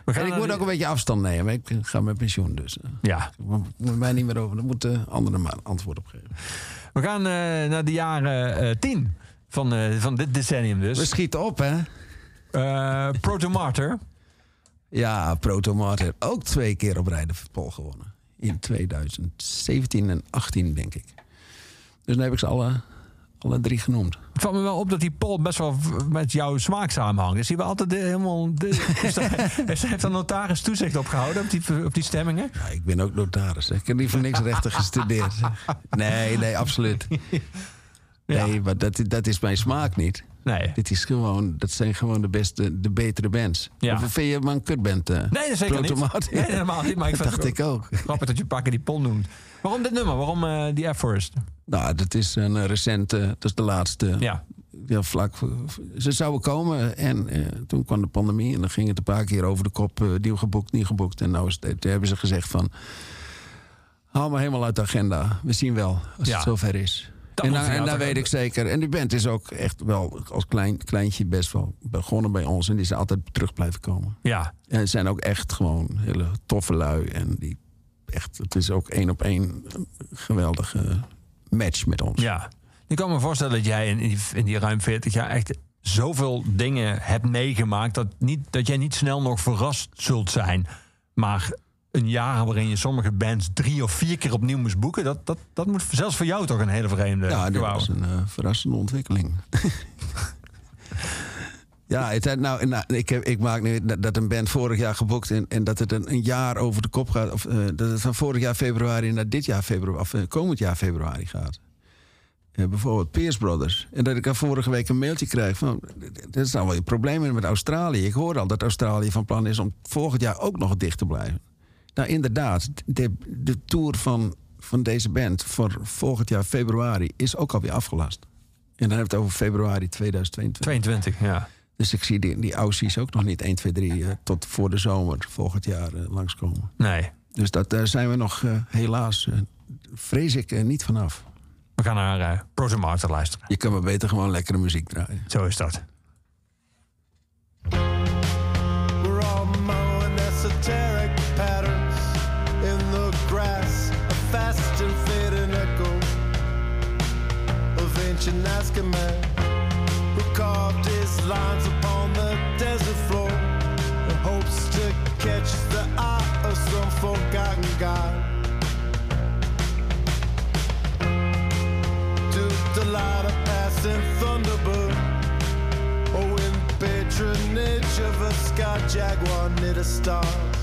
We gaan En ik moet ook een beetje afstand nemen. Ik ga met pensioen, dus eh, Ja, ik moet mij niet meer over. Daar moeten anderen maar antwoord op geven. we gaan eh, naar de jaren eh, tien van, van dit decennium We dus. schieten op, hè? Proto Martyr. Ja, Proto Martyr ook twee keer op rij de Pol gewonnen. In 2017 en 18, denk ik. Dus dan heb ik ze alle, alle drie genoemd. Het valt me wel op dat die Paul best wel met jouw smaak samenhangt. Is hij wel altijd de- helemaal... Daar- heeft er notaris toezicht op gehouden op die, op die stemmingen? Ja, ik ben ook notaris. hè. Ik heb niet voor niks rechten gestudeerd. Nee, nee, absoluut. Ja. Nee, maar dat, dat is mijn smaak niet. Nee. Dit is gewoon, dat zijn gewoon de beste, de betere bands. Ja. Of vind je maar een kutband? eh, Nee, dat zeker niet. Nee, helemaal niet. Maar ik dat dacht ik ook. grappig dat je pakken die Paul noemt. Waarom dit nummer? Waarom eh, die Air Forest? Nou, dat is een eh, recente, dat is de laatste. Ja. Ja, vlak ze zouden komen en eh, toen kwam de pandemie en dan ging het een paar keer over de kop. nieuw geboekt, nieuw geboekt. En nou is het, toen hebben ze gezegd van, haal maar helemaal uit de agenda. We zien wel als Ja. het zover is. Dat en dan, en toch- weet ik zeker. En die band is ook echt wel als klein, kleintje best wel begonnen bij ons. En die is altijd terug blijven komen. Ja. En het zijn ook echt gewoon hele toffe lui. En die echt, het is ook één op één geweldige match met ons. Ja. Ik kan me voorstellen dat jij in die, in die ruim 40 jaar echt zoveel dingen hebt meegemaakt. Dat, niet, dat jij niet snel nog verrast zult zijn. Maar een jaar waarin je sommige bands drie of vier keer opnieuw moest boeken. Dat, dat, dat moet zelfs voor jou toch een hele vreemde. Ja, Wauw. was een eh, verrassende ontwikkeling. Ja, het, nou, nou, ik, heb, ik maak nu dat, dat een band vorig jaar geboekt en, en dat het een, een jaar over de kop gaat. Of eh, dat het van vorig jaar februari naar dit jaar februari, of eh, komend jaar februari gaat. Eh, bijvoorbeeld Pierce Brothers. En dat ik al vorige week een mailtje krijg van... Dat is nou wel je probleem met Australië. Ik hoor al dat Australië van plan is om volgend jaar ook nog dicht te blijven. Nou, inderdaad. De, de tour van, van deze band voor volgend jaar februari is ook alweer afgelast. En dan hebben we het over februari 2022. 22, ja. Dus ik zie die, die Aussies ook nog niet 1, 2, 3 eh, tot voor de zomer volgend jaar eh, langskomen. Nee. Dus dat, daar zijn we nog eh, helaas, eh, vrees ik, niet vanaf. We gaan naar eh Proto luisteren. Je kan maar beter gewoon lekkere muziek draaien. Zo is dat. We're all man who carved his lines upon the desert floor in hopes to catch the eye of some forgotten god. To the light of passing thunderbird Oh, in patronage of a Sky Jaguar near the stars.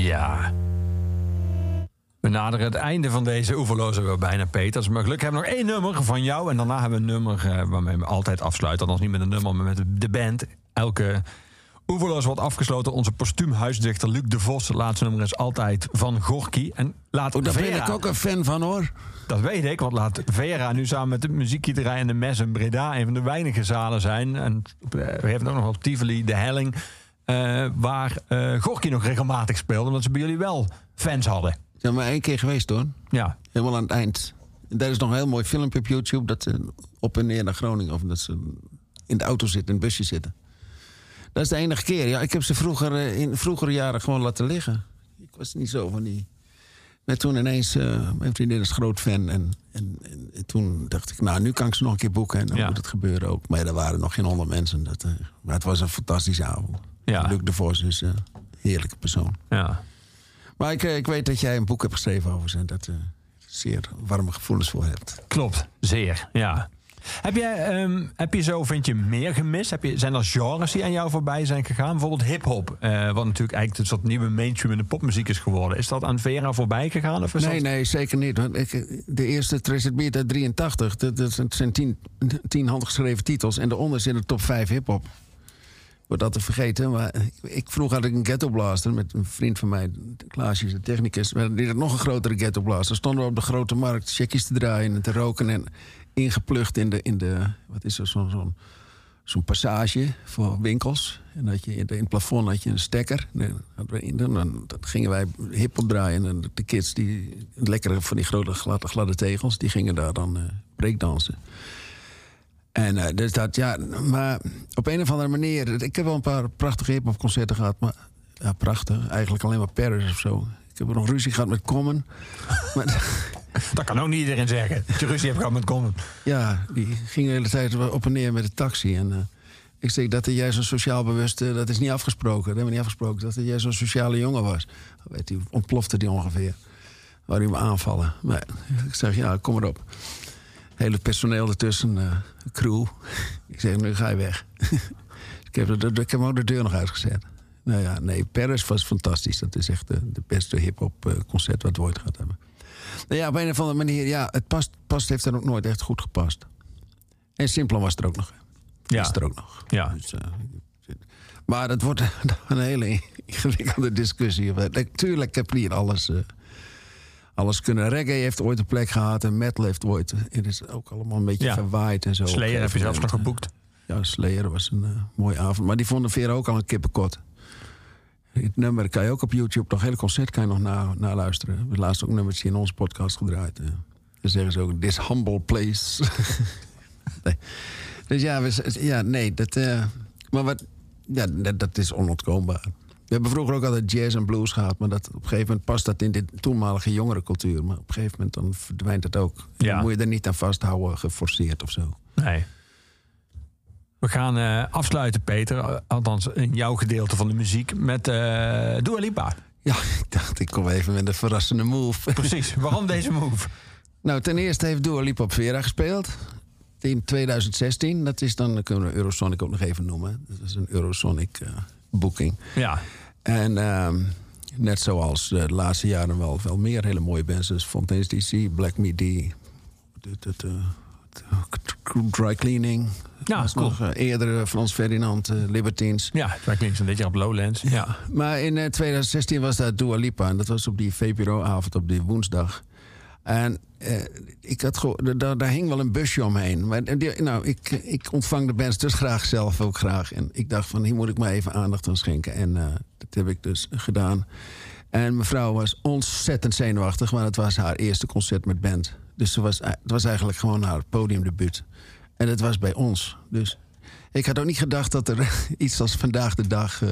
Ja. We naderen het einde van deze oeverloze wel bijna, Peters. Maar gelukkig hebben we nog één nummer van jou. En daarna hebben we een nummer eh, waarmee we altijd afsluiten. Althans niet met een nummer, maar met de band. Elke oeverloos wordt afgesloten. Onze postuum huisdichter Luc de Vos. Het laatste nummer is altijd van Gorky. En laat Oh, daar ben Vera, ik ook een fan van hoor. Dat weet ik, want laat Vera nu samen met de muziekgieterij en de Mes in Breda... een van de weinige zalen zijn. En eh, we hebben ook nog op Tivoli, de Helling... eh, waar eh Gorky nog regelmatig speelde, omdat ze bij jullie wel fans hadden. zijn maar één keer geweest hoor. Ja. Helemaal aan het eind. Daar is nog een heel mooi filmpje op YouTube... dat ze op en neer naar Groningen... of dat ze in de auto zitten, in het busje zitten. Dat is de enige keer. Ja, ik heb ze vroeger, eh, in vroegere jaren gewoon laten liggen. Ik was niet zo van die... Maar toen ineens... eh, mijn vriendin is groot fan. En, en, en, en toen dacht ik, nou, nu kan ik ze nog een keer boeken. En dan Ja. moet het gebeuren ook. Maar ja, er waren nog geen honderd mensen. Dat, maar het was een fantastische avond. Ja. Luc de Vos is een heerlijke persoon. ja. Maar ik, eh, ik weet dat jij een boek hebt geschreven over ze. En dat je zeer warme gevoelens voor hebt. Klopt, zeer. Ja. Heb je, ehm, heb je zo, vind je, meer gemist? Heb je, zijn er genres die aan jou voorbij zijn gegaan? Bijvoorbeeld hip-hop, eh, wat natuurlijk eigenlijk een soort nieuwe mainstream in de popmuziek is geworden. Is dat aan Vera voorbij gegaan? Of is Nee, dat... nee, zeker niet. Want ik, de eerste Traced Beat uit 83, dat, dat zijn- zijn tien, tien handgeschreven titels. En daaronder zit de top 5 hip-hop. Dat te vergeten. Maar ik, vroeg had ik een ghetto blaster met een vriend van mij, Klaasje, de technicus. Maar die nog een grotere ghetto blaster. Stonden we op de grote markt checkies te draaien en te roken. En ingeplucht in de, in de wat is er, zo'n zo'n passage voor winkels. En dat je in, het plafond had je een stekker. En dan we gingen wij hip-hop draaien. En de kids, die lekkere van die grote gladde, gladde tegels, die gingen daar dan eh breakdansen. En eh, dus dat, ja, maar op een of andere manier. Ik heb wel een paar prachtige hip-hop concerten gehad, maar ja, prachtig. Eigenlijk alleen maar Paris of zo. Ik heb nog ruzie gehad met Common. maar, Dat kan ook niet iedereen zeggen. Dat je ruzie hebt gehad met Common. Ja, die ging de hele tijd op en neer met de taxi. En eh, ik zeg dat hij jij zo sociaal bewust... eh, dat is niet afgesproken, dat hebben we niet afgesproken... dat hij jij zo'n sociale jongen was. Weet hij, ontplofte die ongeveer. Waar hij me aanvallen. Maar ik zeg, ja, kom erop. Hele personeel ertussen, eh, crew. ik zeg, nu ga je weg. ik, heb de, de- ik heb ook de deur nog uitgezet. Nou ja, nee, Paris was fantastisch. Dat is echt de, de beste hip-hop eh, concert wat we ooit gehad hebben. Nou ja, op een of andere manier, ja, het past, past heeft er ook nooit echt goed gepast. En Simplon was er ook nog. Ja. Is er ook nog. Ja. Dus, eh, maar dat wordt een hele ingewikkelde discussie. Natuurlijk heb je hier alles, eh, alles kunnen. Reggae heeft ooit een plek gehad en metal heeft ooit. Het is ook allemaal een beetje Ja. verwaaid en zo. Slayer heb je zelfs nog geboekt. Ja, Slayer was een eh, mooie avond. Maar die vonden Vera ook al een kippenkot. Het nummer kan je ook op YouTube, nog hele concert kan je nog na, naluisteren. We hebben laatst ook een nummertje in onze podcast gedraaid. eh. Dan zeggen ze ook, this humble place. nee. Dus ja, we, ja nee, dat, eh, maar wat, ja, dat, dat is onontkoombaar. We hebben vroeger ook altijd jazz en blues gehad, maar dat, op een gegeven moment past dat in de toenmalige jongerencultuur. Maar op een gegeven moment dan verdwijnt het ook. Ja. Dan moet je er niet aan vasthouden, geforceerd of zo. Nee. We gaan eh, afsluiten, Peter. eh, Althans, in jouw gedeelte van de muziek. Met eh Dua Lipa. Ja, ik dacht, ik kom even met een verrassende move. Precies. Waarom deze move? Nou, ten eerste heeft Dua Lipa op Vera gespeeld. In 2016. Dat is dan, kunnen we Eurosonic ook nog even noemen. Dat is een Eurosonic boeking. Ja. En ehm, net zoals eh, de laatste jaren wel, wel meer hele mooie bands. Dus Fontaine's DC, Black de- Dry Cleaning. Ja, cool. nog eh, eerder Frans Ferdinand, eh, Libertines. Ja, het lijkt links een beetje op Lowlands. Ja. Maar in eh, 2016 was dat Dua Lipa. En dat was op die VPRO-avond op die woensdag. En eh, ik had daar, daar hing wel een busje omheen. Maar die, nou, ik, ik ontvang de bands dus graag zelf ook graag. En ik dacht van, hier moet ik maar even aandacht aan schenken. En eh, dat heb ik dus gedaan. En mevrouw was ontzettend zenuwachtig, want het was haar eerste concert met band. Dus ze was, het was eigenlijk gewoon haar podiumdebuut. En het was bij ons. Dus ik had ook niet gedacht dat er iets als vandaag de dag. eh,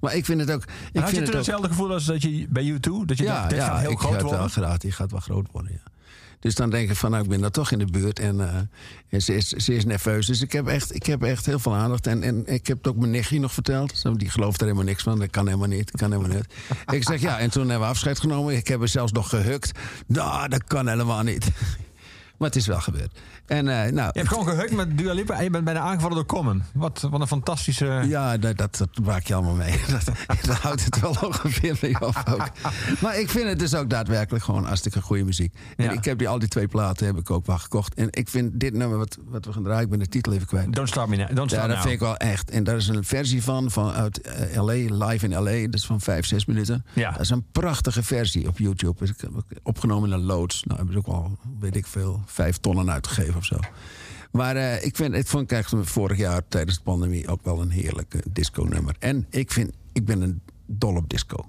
maar ik vind het ook. Ik En had je vind toen het ook hetzelfde gevoel als dat je bij U2? Dat je dacht, dit gaat heel ik groot had worden? graag, die gaat wel groot worden, ja. Dus dan denk ik van, nou, ik ben daar toch in de buurt. En, eh, en ze, is, ze is nerveus. Dus ik heb echt, ik heb echt heel veel aandacht. En, en ik heb het ook mijn nichtje nog verteld. Die gelooft er helemaal niks van. Dat kan helemaal niet. Dat kan helemaal niet. ik zeg, ja, en toen hebben we afscheid genomen. Ik heb er zelfs nog gehukt. Nou, dat kan helemaal niet. maar het is wel gebeurd. En, eh, nou, Je hebt gewoon gehukt met Dua Lipa en je bent bijna aangevallen door Common. Wat, wat een fantastische... Ja, dat, dat, dat maak je allemaal mee. Dat, dat houdt het wel ongeveer mee op ook. Maar ik vind het dus ook daadwerkelijk gewoon hartstikke goede muziek. En Ja. ik heb die, al die twee platen heb ik ook wel gekocht. En ik vind dit nummer wat, wat we gaan draaien, ik ben de titel even kwijt. Don't Start Me Now. Don't Ja, Start dat Now. vind ik wel echt. En daar is een versie van, van uit eh, LA, live in LA. Dat is van vijf, zes minuten. Ja. Dat is een prachtige versie op YouTube. Opgenomen in een loods. Nou, hebben ze ook al, weet ik veel, vijf tonnen uitgegeven of zo. Maar eh, ik, vind, ik vond ik eigenlijk vorig jaar tijdens de pandemie ook wel een heerlijke disco-nummer. En ik, vind, ik ben een dol op disco.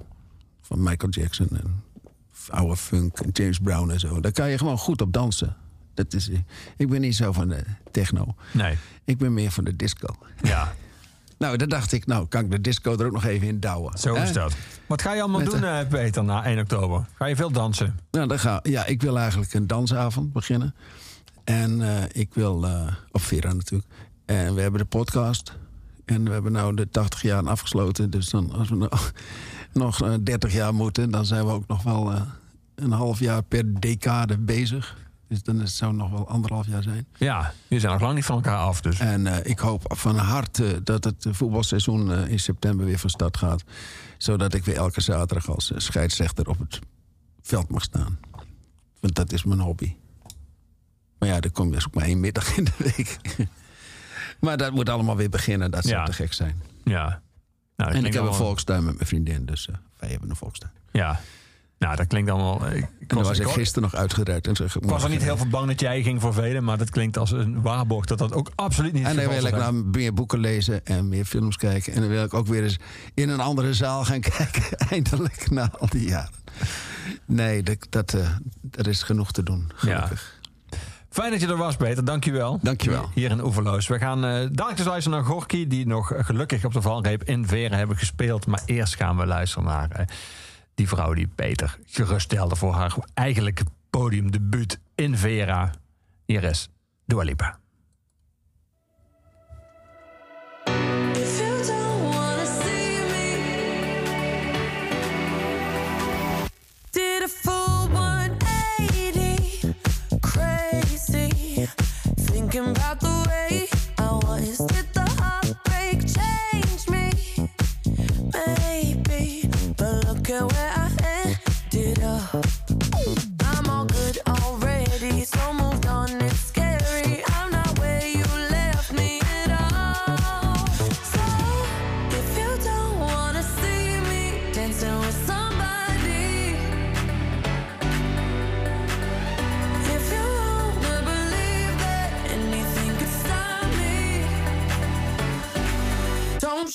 Van Michael Jackson en oude funk, James Brown en zo. Daar kan je gewoon goed op dansen. Dat is, ik ben niet zo van de techno. Nee. Ik ben meer van de disco. Ja, Nou, dan dacht ik, nou kan ik de disco er ook nog even in douwen. zo is dat. Wat ga je allemaal Met doen, eh, Peter, na 1 oktober? Ga je veel dansen? Nou, dan ga, ja, ik wil eigenlijk een dansavond beginnen. En eh, ik wil, eh, op Vera natuurlijk. En we hebben de podcast. En we hebben nou de 80 jaar afgesloten. Dus dan, als we nog, nog eh, 30 jaar moeten, dan zijn we ook nog wel een half jaar per decade bezig. Dus dan is het zou nog wel anderhalf jaar zijn. Ja, je zijn nog lang niet van elkaar af, dus. En ik hoop van harte dat het voetbalseizoen in september weer van start gaat. Zodat ik weer elke zaterdag als scheidsrechter op het veld mag staan. Want dat is mijn hobby. Maar ja, er komt dus ook maar één middag in de week. maar dat moet allemaal weer beginnen. Dat zou Ja. te gek zijn. Ja. Nou, En ik heb een volkstuin met mijn vriendin. Dus eh, wij hebben een volkstuin. Ja. Nou, dat klinkt allemaal... Ik, ik En dan was, was ik, ik gisteren nog uitgereikt. En zeg, ik was er niet heel veel bang dat jij ging voor velen, maar dat klinkt als een waarborg dat dat ook absoluut niet En het dan wil ik nou meer boeken lezen en meer films kijken. En dan wil ik ook weer eens in een andere zaal gaan kijken. Eindelijk, na al die jaren. Nee, dat, dat, eh, er is genoeg te doen, gelukkig. Fijn dat je er was, Peter. Dankjewel. Dankjewel. Hier in Oeverloos. We gaan eh dadelijk dus luisteren naar Gorky... die nog gelukkig op de valreep in Veren hebben gespeeld. Maar eerst gaan we luisteren naar eh, die vrouw die Peter geruststelde... voor haar eigenlijke podiumdebuut in Vera. Hier is Dua Lipa.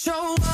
Show up,